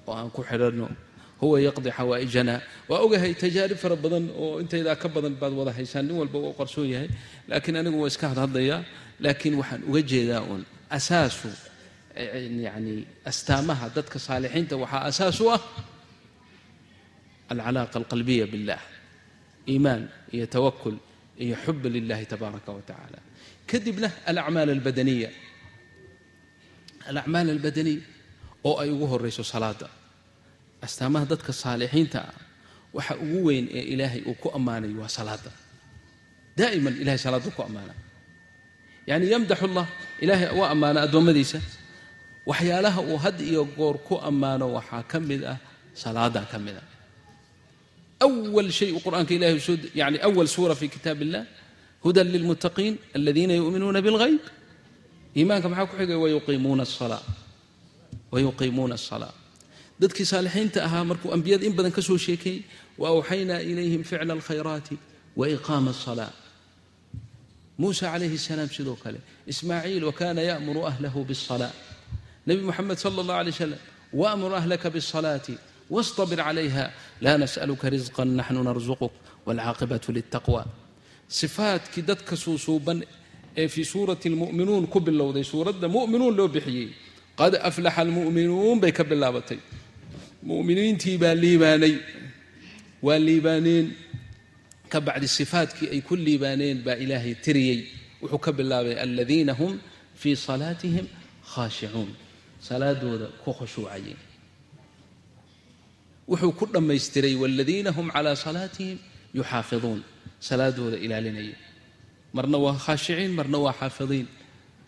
oo aan ku xidhanno huwa yaqdi xawaa'ijana waa ogahay tajaarib fara badan oo intaydaa ka badan baad wada haysaan nin walba waa qarsoon yahay laakiin anigu waa iska hadhadlayaa laakiin waxaan uga jeedaa uun asaasu yani astaamaha dadka saalixiinta waxaa asaas u ah alcalaaqa alqalbiya billah iimaan iyo tawakul iyo xuba lilahi tabaaraka wa tacaala. Kadibna alacmaal albadaniya. Alacmaal albadaniya oo ay ugu horeyso salaada astaamaha dadka saalixiinta ah waxa ugu weyn ee ilaahay uu ku ammaanayo waa salaada daa'iman ilahay salaaduu ku ammaana. Yani yamdaxu llah ilaahay waa ammaana addoommadiisa. Waxyaalaha uu had iyo goor ku ammaano waxaa ka mid ah salaadaa ka mid ah أول شيء قرآنka ilahay يعني أول sورة في kitaaب الlah hudى للمتقيin الذيina يؤmiنuuna بالغyb iimaanka maxaa ku xigay وayuqiimuuna الصلاة. dadkii saalixiinta ahaa markuu ambiyada in badan ka soo sheekeeyey وأwxaynaa إlayhim ficla الkhayraati وإqاama الصلاة. muسى عalayه السلاam sidoo kale إsmaaعiil وkana yأmuru أhlahu bالصلاة نبi mxamed slى الlaه عليه وsلم وأmur أhlka bالصلاaة wastabir calayha laa nas'aluka risqan naxnu narzuquk waalcaaqibatu liltaqwa sifaadkii dadka suusuuban ee fii suurati almu'minuun ku bilowday suuradda mu'minuun loo bixiyey qad aflaxa almu'minuun bay ka bilaabatay mu'miniintii baa liibaanay waa liibaaneen ka bacdi sifaadkii ay ku liibaaneen baa ilaahay tiriyey wuxuu ka bilaabay aladiina hum fii salaatihim khaashicuun salaadooda ku khushuucayeen wuxuu ku dhammaystiray waladiina hum calaa salaatihim yuxaafiduun. Salaadooda ilaalinaya marna waa khaashiciin marna waa xaafidiin.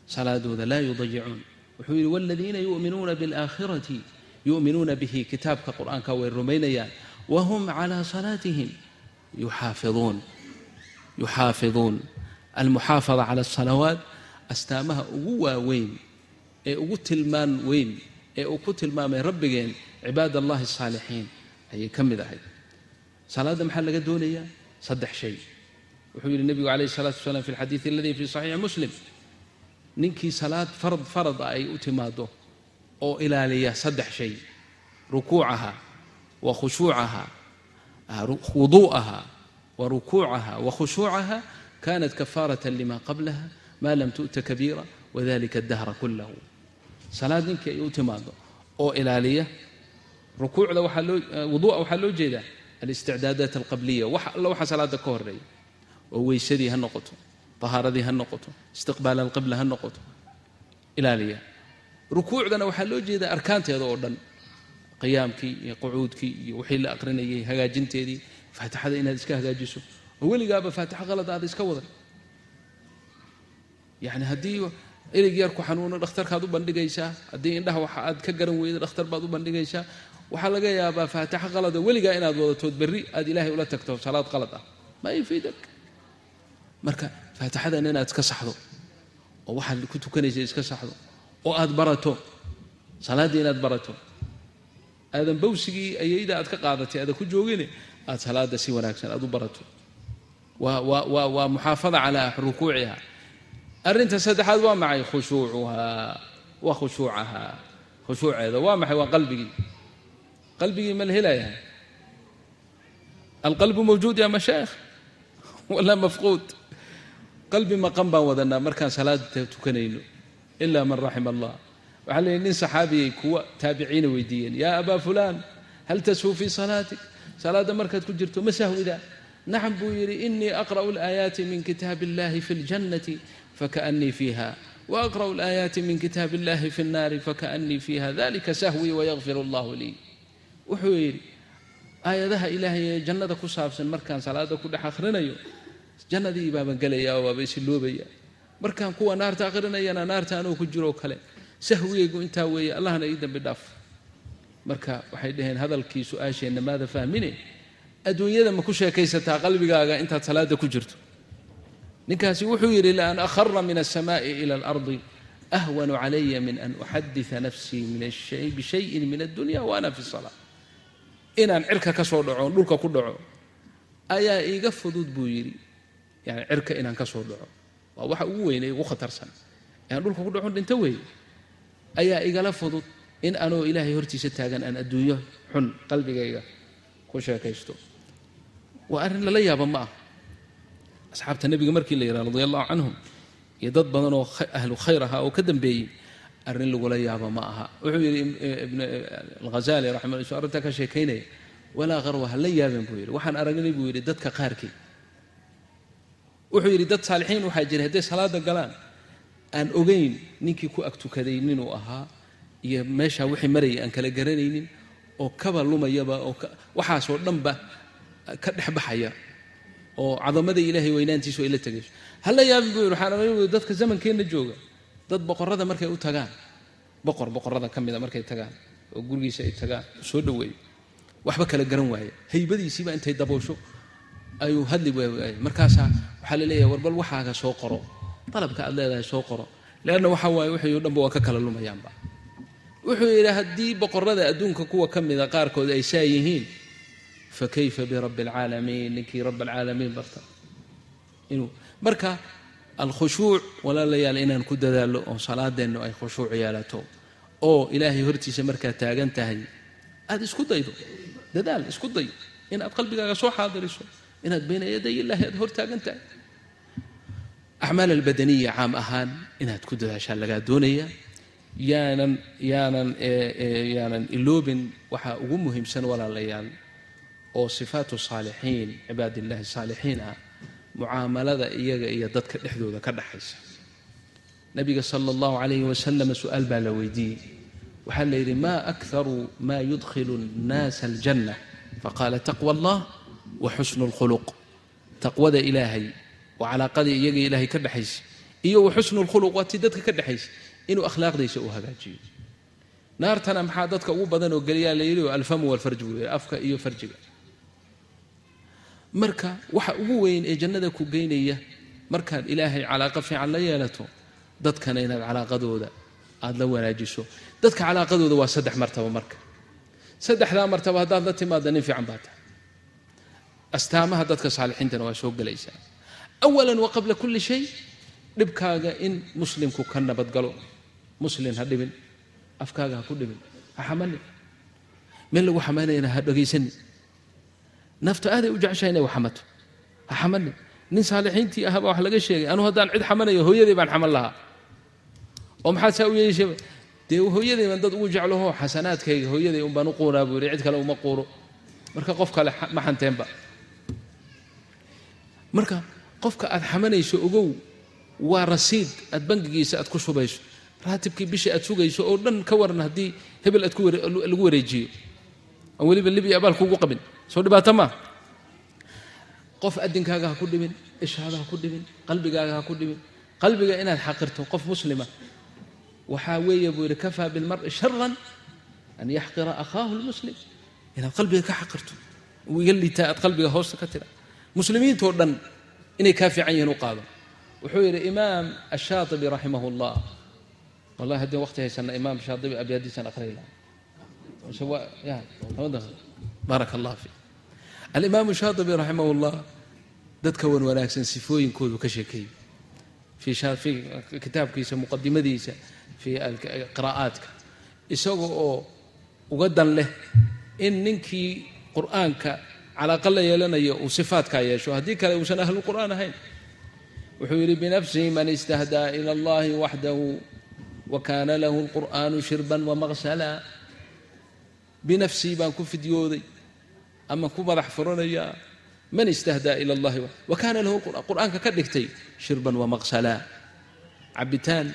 Salaadooda laa yudayicuun. Wuxuu yidhi waladiina yu'minuuna biاlaakhirati yu'minuuna bihi. Kitaabka qur'aanka way rumaynayaan. Wahum calaa salaatihim yuxaafiduun. Yuxaafiduun. Almuxaafada cala asalawaat astaamaha ugu waaweyn ee ugu tilmaan weyn ee uu ku tilmaamay rabbigeen cibaad allahi asaalixiin ayay ka mid ahayd. Salaadda maxaa laga doonayaa? Saddex shay. Wuxuu yidhi nebigu calayhi salatu wasalaam fi alxadiidi aladii fi saxiixi muslim. Ninkii salaad farad farad ah ay u timaado oo ilaaliya saddex shay. Rukuucaha wa khushuucaha wuduu'aha wa rukuucaha wa khushuucaha kanat kafaaratan lima qablaha ma lam tu'ta kabiira wadalika adahra kullahu salaad ninkii ay u timaado oo ilaaliya. Rukuucda waxaa loo wuduu'a waxaa loo jeedaa alisticdaadaat alqabliya. Wax alla waxa salaada ka horreeya oo weysadii ha noqoto tahaaradii ha noqoto istiqbaal alqibla ha noqoto ilaaliya. Rukuucdana waxaa loo jeedaa arkaanteeda oo dhan. Qiyaamkii iyo qucuudkii iyo wixii la aqrinayay hagaajinteedii faatixada inaad iska hagaajiso. Oo weligaaba faatixo qalad aad iska wadan. Yani haddii ereyg yar ku xanuuno dhakhtarkaad u bandhigaysaa haddii indhaha waxa aad ka garan weyda dhakhtar baad u bandhigaysaa waxaa laga yaabaa faatixo qalada weligaa inaad wadatood berri aad ilaahay ula tagto. Salaad qalad ah. Maa yufiidak marka faatixadan inaad iska saxdo oo waxaad ku tukanaysa iska saxdo oo aad barato salaaddii inaad barato aadan bawsigii ayayda aad ka qaadatay aada ku joogine aad salaada si wanaagsan aad u barato. Waa muxaafada calaa rukuuciha arrinta saddexaad waa maxay? Khushuucuhaa. Wa khushuucaha khushuuceeda waa maxay? Waa qalbigii. Qalbigii ma la helayaa? Alqalbu mawjuud ya mashaayikh walaa mafquud. Qalbi maqan baan wadanaa markaan salaada tukanayno ilaa man raxima allah. Waxaa leeyihi nin saxaabiyay kuwa taabiciina weydiiyeen yaa abaa fulaan hal tashu fii salaatik? Salaadda markaad ku jirto ma sahwidaa? Nacam buu yidhi inii aqra'u alaayaati min kitaabi illahi fi ljannati fakaanii fiiha waaqra'u alaayaati min kitaabi illahi fi nnaari fakaanii fiiha dalika sahwii wayakfir allahu lii wuxuu yidhi aayadaha ilaahay ee jannada ku saabsan markaan salaada ku dhex akhrinayo jannadii baaban gelaya oo waaba isiloobaya markaan kuwa naarta akhrinayana naarta anuu ku jiroo kale sahwigaygu intaa weeye allahna ii dambi dhaaf marka waxay dhaheen hadalkii su'aasheenna maada fahmine adduunyada ma ku sheekaysataa qalbigaaga intaad salaada ku jirto ninkaasi wuxuu yidhi laan akhara min alsamaa'i ila alardi ahwanu calaya min an uxadita nafsii bishayin min addunya wa ana fi salaa inaan cirka ka soo dhaco dhulka ku dhaco ayaa iiga fudud buu yidhi. Yani cirka inaan ka soo dhaco. Waa waxa ugu weynay ugu khatarsan. Inaan dhulka ku dhaco dhinto weeye. Ayaa igala fudud in anoo ilaahay hortiisa taagan aan adduunyo xun qalbigayga ku sheekaysto. Waa arrin lala yaaba ma ah asxaabta nebiga markii la yidhaha radi allahu canhum iyo dad badan oo ahlu khayr ahaa oo ka dambeeyey arrin lagula yaaba ma aha. Wuxuu yidhi ibn alghazali raximah su arrintaa ka sheekaynaya walaa qarwa ha la buu yidhi. Waxaan aragnay buu yidhi dadka qaarkii. Wuxuu yidhi dad saalixiin waxaa jira hadday salaada galaan aan ogeyn ninkii ku agtukaday ninuu ahaa iyo meeshaa wixii marayay aan kala garanaynin oo kaba lumayaba oo waxaasoo dhanba ka dhex baxaya oo cadamada ilaahay weynaantiisu ay la hala yaabin buu yidhi dadka zamankeenna jooga. Dad boqorada markay u tagaan. Boqor boqorada ka mida markay tagaan oo gurigiisa ay tagaan soo dhaweeyo waxba kala garan waaya haybadiisiiba intay daboosho ayuu hadli waay markaasaa waxaa la leeyahay warbal waxaaga soo qoro. Dalabka aad leedahay soo qoro. Leanna waxa waaye wixii o dhanba waa ka kala lumayaanba. Wuxuu yidhi haddii boqorada adduunka kuwa ka mida qaarkood ay saa yihiin fa kayfa birabbi alcaalamiin ninkii rabb alcaalamiin barta inuu marka alkhushuuc walaalayaal inaan ku dadaallo oo salaadeennu ay khushuuc yeelato oo ilaahay hortiisa markaad taagan tahay aad isku daydo dadaal isku day inaad qalbigaaga soo xaadiriso inaad bayna yaday illaahi aad hor tahay acmaal albadaniya caam ahaan inaad ku dadaashaa lagaa doonaya yaanan yaanan yaanan iloobin waxaa ugu muhiimsan walaalayaal oo sifaatu saalixiin cibaadillahi saalixiin ah mucaamalada iyaga iyo dadka dhexdooda ka dhaxaysa. Nabiga sala allahu calayhi wasalam su'aal baa la weydiiyey. Waxaa la yidhi maa akharu maa yudkhilu nnaasa aljanna? Faqaala taqwa allah wa xusnu lkhuluq taqwada ilaahay waa calaaqadii iyaga ilaahay ka dhexaysa iyo wa xusnu lkhuluq waa tii dadka ka dhexaysa inuu akhlaaqdiisa u hagaajiyo. Naartana maxaa dadka ugu badan oo geliyaa la yidhi alfamu walfarj buu yidhi afka iyo farjiga marka waxa ugu weyn ee jannada ku geynaya markaad ilaahay calaaqa fiican la yeelato dadkana inaad calaaqadooda aada la wanaajiso. Dadka calaaqadooda waa saddex martaba marka. Saddexdaa martaba haddaad la timaada nin fiican baa tahay. Astaamaha dadka saalixiintana waa soo gelaysaa. Awalan wa qabla kulli shay dhibkaaga in muslimku ka nabadgalo muslin ha dhibin afkaaga ha ku dhibin ha xamanin meel lagu xamaynayana ha dhegaysanin naftu aaday u jeceshahay inay wax xamato ha xamanin nin saalixiintii ahaba wax laga sheegay anuu haddaan cid xamanayo hooyaday baan xaman lahaa oo maxaad saa u yeeshaba dee hooyaday baan dad ugu jeclaho xasanaadkayga hooyaday un baan u quuraa buu yidhi cid kale uma quuro marka qof kale ma xanteenba marka qofka aad xamanayso ogow waa rasiid aad bangigiisa aad ku shubayso raatibkii bishii aad sugayso oo dhan ka waran haddii hebel aad lagu wareejiyo aan weliba libiya abaal kuugu qabin soo dhibaato maa qof adinkaaga ha ku dhibin ishaada ha ku dhibin qalbigaaga ha ku dhibin. Qalbiga inaad xaqirto qof muslima waxaa weeye buu yidhi kafaa bilmari sharan an yaxqira akhaahu lmuslim inaad qalbiga ka xaqirto iga liitaa aad qalbiga hoosta ka tira. Muslimiintoo dhan inay kaa fiican yihiin u qaado. Wuxuu yidhi imaam ashaatibi raximah llah wallahi haddii waqti haysana imaam shaatibi abyaadiisan aqray laha baarak allah fiik alimaamu shaatibi raximah llah dadka wan wanaagsan sifooyinkoodu ka sheekeeyey kitaabkiisa muqadimadiisa fii qiraa'aadka isaga oo uga dan leh in ninkii qur'aanka calaaqa la yeelanayo uu sifaatkaa yeesho. Haddii kale uusan ahlulqur'aan ahayn. Wuxuu yidhi binafsihi man istahdaa ila allahi waxdahu wa kaana lahu lqur'aanu shirban wamaqsala binafsii baan ku fidyooday ama ku madax furanayaa man istahdaa ila allahi wa kaana lahu qur'aanka ka dhigtay shirban wamaqsala cabitaan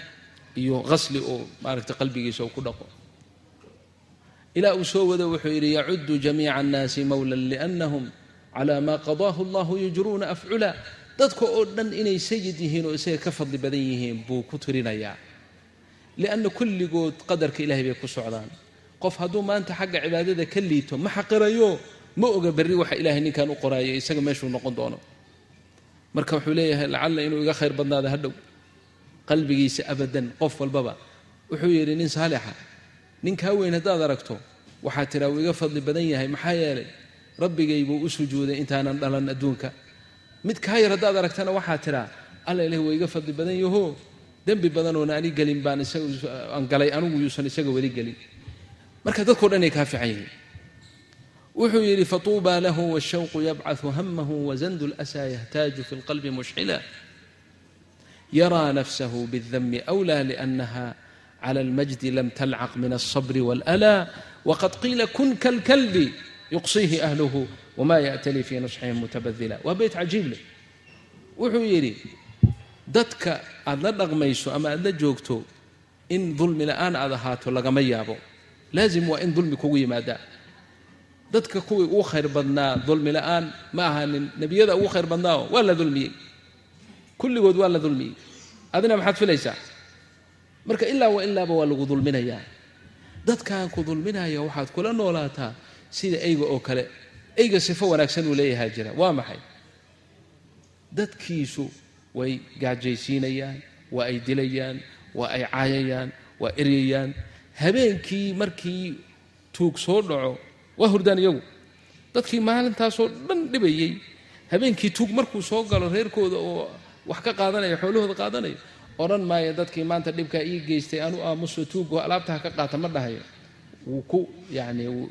iyo qasli oo maaragtay qalbigiisa uu ku dhaqo. Ilaa uu soo wado wuxuu yidhi yacudu jamiica annaasi mowlan liannahum calaa maa qadaahu allahu yujruuna afcula. Dadka oo dhan inay sayid yihiin oo isaga ka fadli badan yihiin buu ku tirinayaa lianna kulligood qadarka ilahay bay ku socdaan. Qof hadduu maanta xagga cibaadada ka liito ma xaqirayo ma oga berri waxa ilaahay ninkan u qoraayo isaga meeshuu noqon doono. Marka wuxuu leeyahay lacalla inuu iga khayr badnaado hadhow qalbigiisa abadan qof walbaba. Wuxuu yidhi nin saalixa ninkaa weyn haddaad aragto waxaa tiraa uu iga fadli badan yahay maxaa yeelay? Rabbigay buu u sujuuday intaanan dhalan adduunka. Mid kaa yar haddaad aragtana waxaa tiraa alla ilahi waa iga fadli badan yaho. Dembi badanoona ani gelin baan isagaan galay anigu yuusan isaga weli gelin. Marka dadkao dhan kaa fiican yihiin wuxuu yidhi fatuubaa lahu washawqu yabcaثu hamahu wasandu اlأsaa yahtaaju fi اlqalbi mushxila yaraa nafsahu bاldami أwlى lأnaha clى اlmajdi lam talcaq min الصbr wاlأla wqad qiila kun kalkalbi yuqsiihi أhlhu wma yأtali fii nasxihim mutabadila waa beyt cajiib leh. Wuxuu yidhi dadka aad la dhaqmayso ama aad la joogto in dulmi la'aan aad ahaato lagama yaabo. Laazim waa in dulmi kugu yimaadaa dadka kuwii ugu khayr badnaa dulmi la'aan ma ahanin nebiyada ugu khayr badnaao waa la dulmiyey. Kulligood waa la dulmiyey. Adina maxaad filaysaa? Marka ilaa wa ilaaba waa lagu dulminayaa. Dadkan ku dulminaya waxaad kula noolaataa sida eyga oo kale. Eyga sifo wanaagsan uu leeyahaa jira. Waa maxay? Dadkiisu way gaajaysiinayaan waa ay dilayaan waa ay caayayaan waa eryayaan. Habeenkii markii tuug soo dhaco waa hurdaan iyagu. Dadkii maalintaasoo dhan dhibayey. Habeenkii tuug markuu soo galo reerkooda oo wax ka qaadanaya xoolahooda qaadanaya odhan maayo dadkii maanta dhibkaa ii geystay anu aamuso tuugo alaabta ha ka qaata ma dhahayo. Wuu ku yani wuu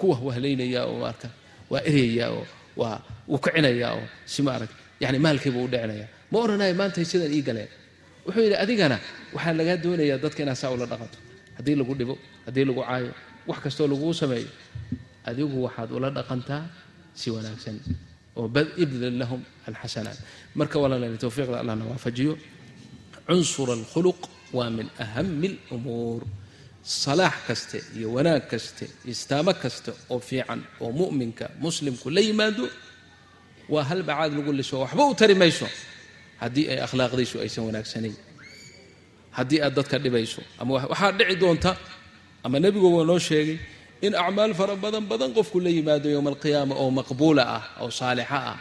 ku wahwahlaynaya oo marka waa eryayaa oo waa wuu kicinayaa oo si maarag yani maalkiibuu u dhicinaya ma odhanayo maantay sidan ii galeen. Wuxuu yidhi adigana waxaa lagaa doonayaa dadka inaad saa ula dhaqanto haddii lagu dhibo haddii lagu caayo wax kastoo laguu sameeyo adigu waxaad ula dhaqantaa si wanaagsan. Oo ibdil lahum alxasanaat. Marka walaalani towfiiqda allahna waafajiyo. Cunsur alkhuluq waa min ahami alumuur. Salaax kaste iyo wanaag kaste istaamo kaste oo fiican oo mu'minka muslimku la yimaado waa hal bacaad lagu liso. Waxba u tari mayso haddii ay akhlaaqdiisu aysan wanaagsanayn haddii aad dadka dhibayso ama waxaa dhici doonta ama nebigu waa noo sheegay in acmaal fara badan badan qofku la yimaado yowma alqiyaama oo maqbuula ah oo saalixa ah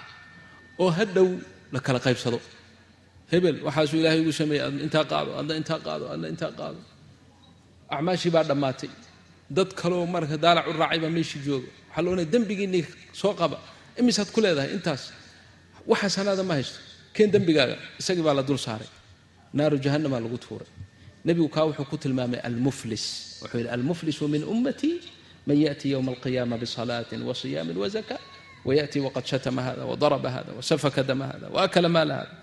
oo hadhow la kala qaybsado. Hebel waxaasuu ilaahay ugu sameeyey adna intaa qaado adna intaa qaado adna intaa qaado. Acmaashii baa dhammaatay. Dad kaloo marka daalac u raacay baa meeshii jooga. Waxaa la dembigiinii soo qaba imisaad ku leedahay intaas. Wax xasanaada ma haysto. Keen dembigaaga isagii baa la dul saaray. Naaru jahannamaa lagu tuuray nebigu kaa wuxuu ku tilmaamay almuflis wuxuu yidhi almuflisu min ummatii man yaأti ywma alqiyaama bisalaatin wasiyaamin wazaka wayaأti waqad shatama hada wadaraba hada wasafaka dama hada waakala maala hada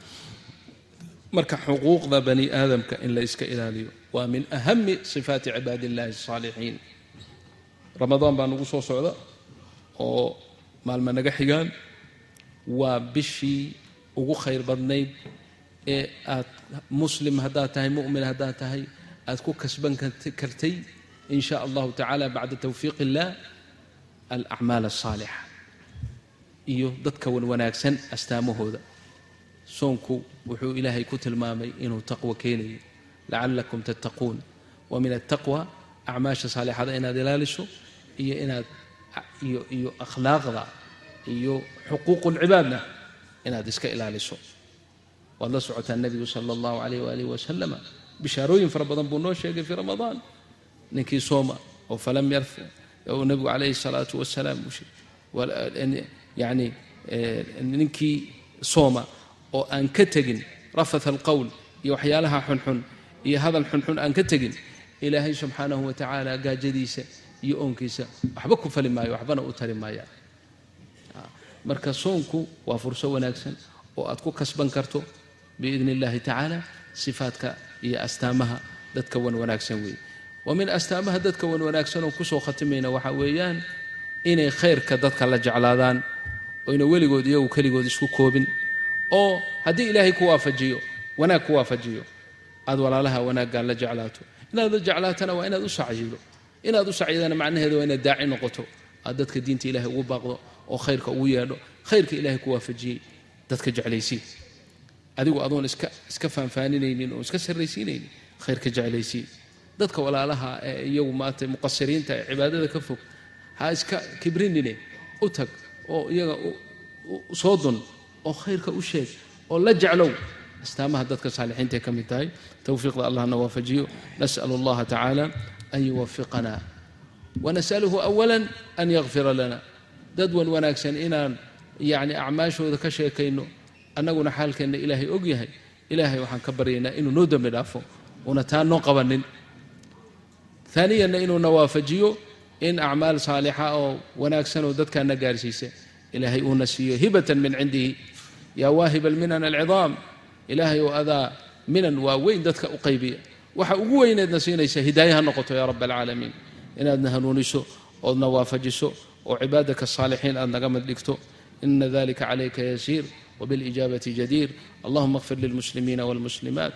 marka xuquuqda bani aadamka in la iska ilaaliyo waa min ahami sifaati cibaadi illahi الصaalixiin ramadaan baa nagu soo socda oo maalma naga xigaan waa bishii ugu khayr badnayd ee aad muslim haddaad tahay mu'min haddaad tahay aad ku kasban kartay in sha allahu tacaala bacda towfiiq illah alacmaal alsaalixa iyo dadka wan wanaagsan astaamahooda. Soonku wuxuu ilaahay ku tilmaamay inuu taqwo keenayo. Lacalakum tattaquun. Wa min altaqwa acmaasha saalixada inaad ilaaliso iyo inaad iyo akhlaaqda iyo xuquuqu lcibaadna inaad iska ilaaliso waad la socotaa nebigu sala allahu calayh waalihi wasalama bishaarooyin fara badan buu noo sheegay fii ramadaan. Ninkii sooma oo falam yarfi oo nebigu calayhi salaatu wasalaam yani ninkii sooma oo aan ka tegin rafatha alqowl iyo waxyaalaha xunxun iyo hadal xunxun aan ka tegin ilaahay subxaanahu wa tacaala gaajadiisa iyo oonkiisa waxba ku fali maayo waxbana u tari maayaan marka soonku waa furso wanaagsan oo aad ku kasban karto biidni illahi tacaala sifaadka iyo astaamaha dadka wan wanaagsan weeye wa min astaamaha dadka wan wanaagsan oo ku soo khatimayna waxaa weeyaan inay khayrka dadka la jeclaadaan oyna weligood iyagu keligood isku koobin oo haddii ilaahay ku waafajiyo wanaag ku waafajiyo aad walaalaha wanaaggaa la jeclaato inaad la jeclaatana waa inaad u sacyido inaad u sacyadana macnaheedu waa inaad daaci noqoto aad dadka diinta ilahay ugu baaqdo oo khayrka ugu yeedho khayrka ilahay ku waafajiyey dadka jeclaysii adigu adoon iska iska faanfaaninaynin oo iska sarraysiinaynin khayrka jeclaysii dadka walaalaha ee iyagu maata muqasiriinta ee cibaadada ka fog ha iska kibrinine. U tag oo iyaga soo dun oo khayrka u sheeg oo la jeclow. Astaamaha dadka saalixiintaay ka mid tahay towfiiqda allahna waafajiyo. Nas'al allaha tacaala an yuwafiqana wanasaluhu awala an yakfira lana. Dad wan wanaagsan inaan yacni acmaashooda ka sheekayno annaguna xaalkeenna ilaahay og yahay. Ilaahay waxaan ka baryaynaa inuu noo dembi dhaafo una taa noo qabanin. Aaniyanna inuuna waafajiyo in acmaal saalixa oo wanaagsan oo dadkaana gaarsiisa ilaahay uuna siiyo hibatan min cindihi yaa waahib alminan alcidaam ilaahay oo adaa minan waa weyn dadka u qaybiya. Waxa ugu weyneedna siinaysa hidaaye ha noqoto yaa rab alcaalamiin. Inaadna hanuuniso oodna waafajiso oo cibaadaka asaalixiin aad naga mid dhigto ina dalika calayka yasiir وبالإجابة جدير اللهم اغفر للمسلمين والمسلمات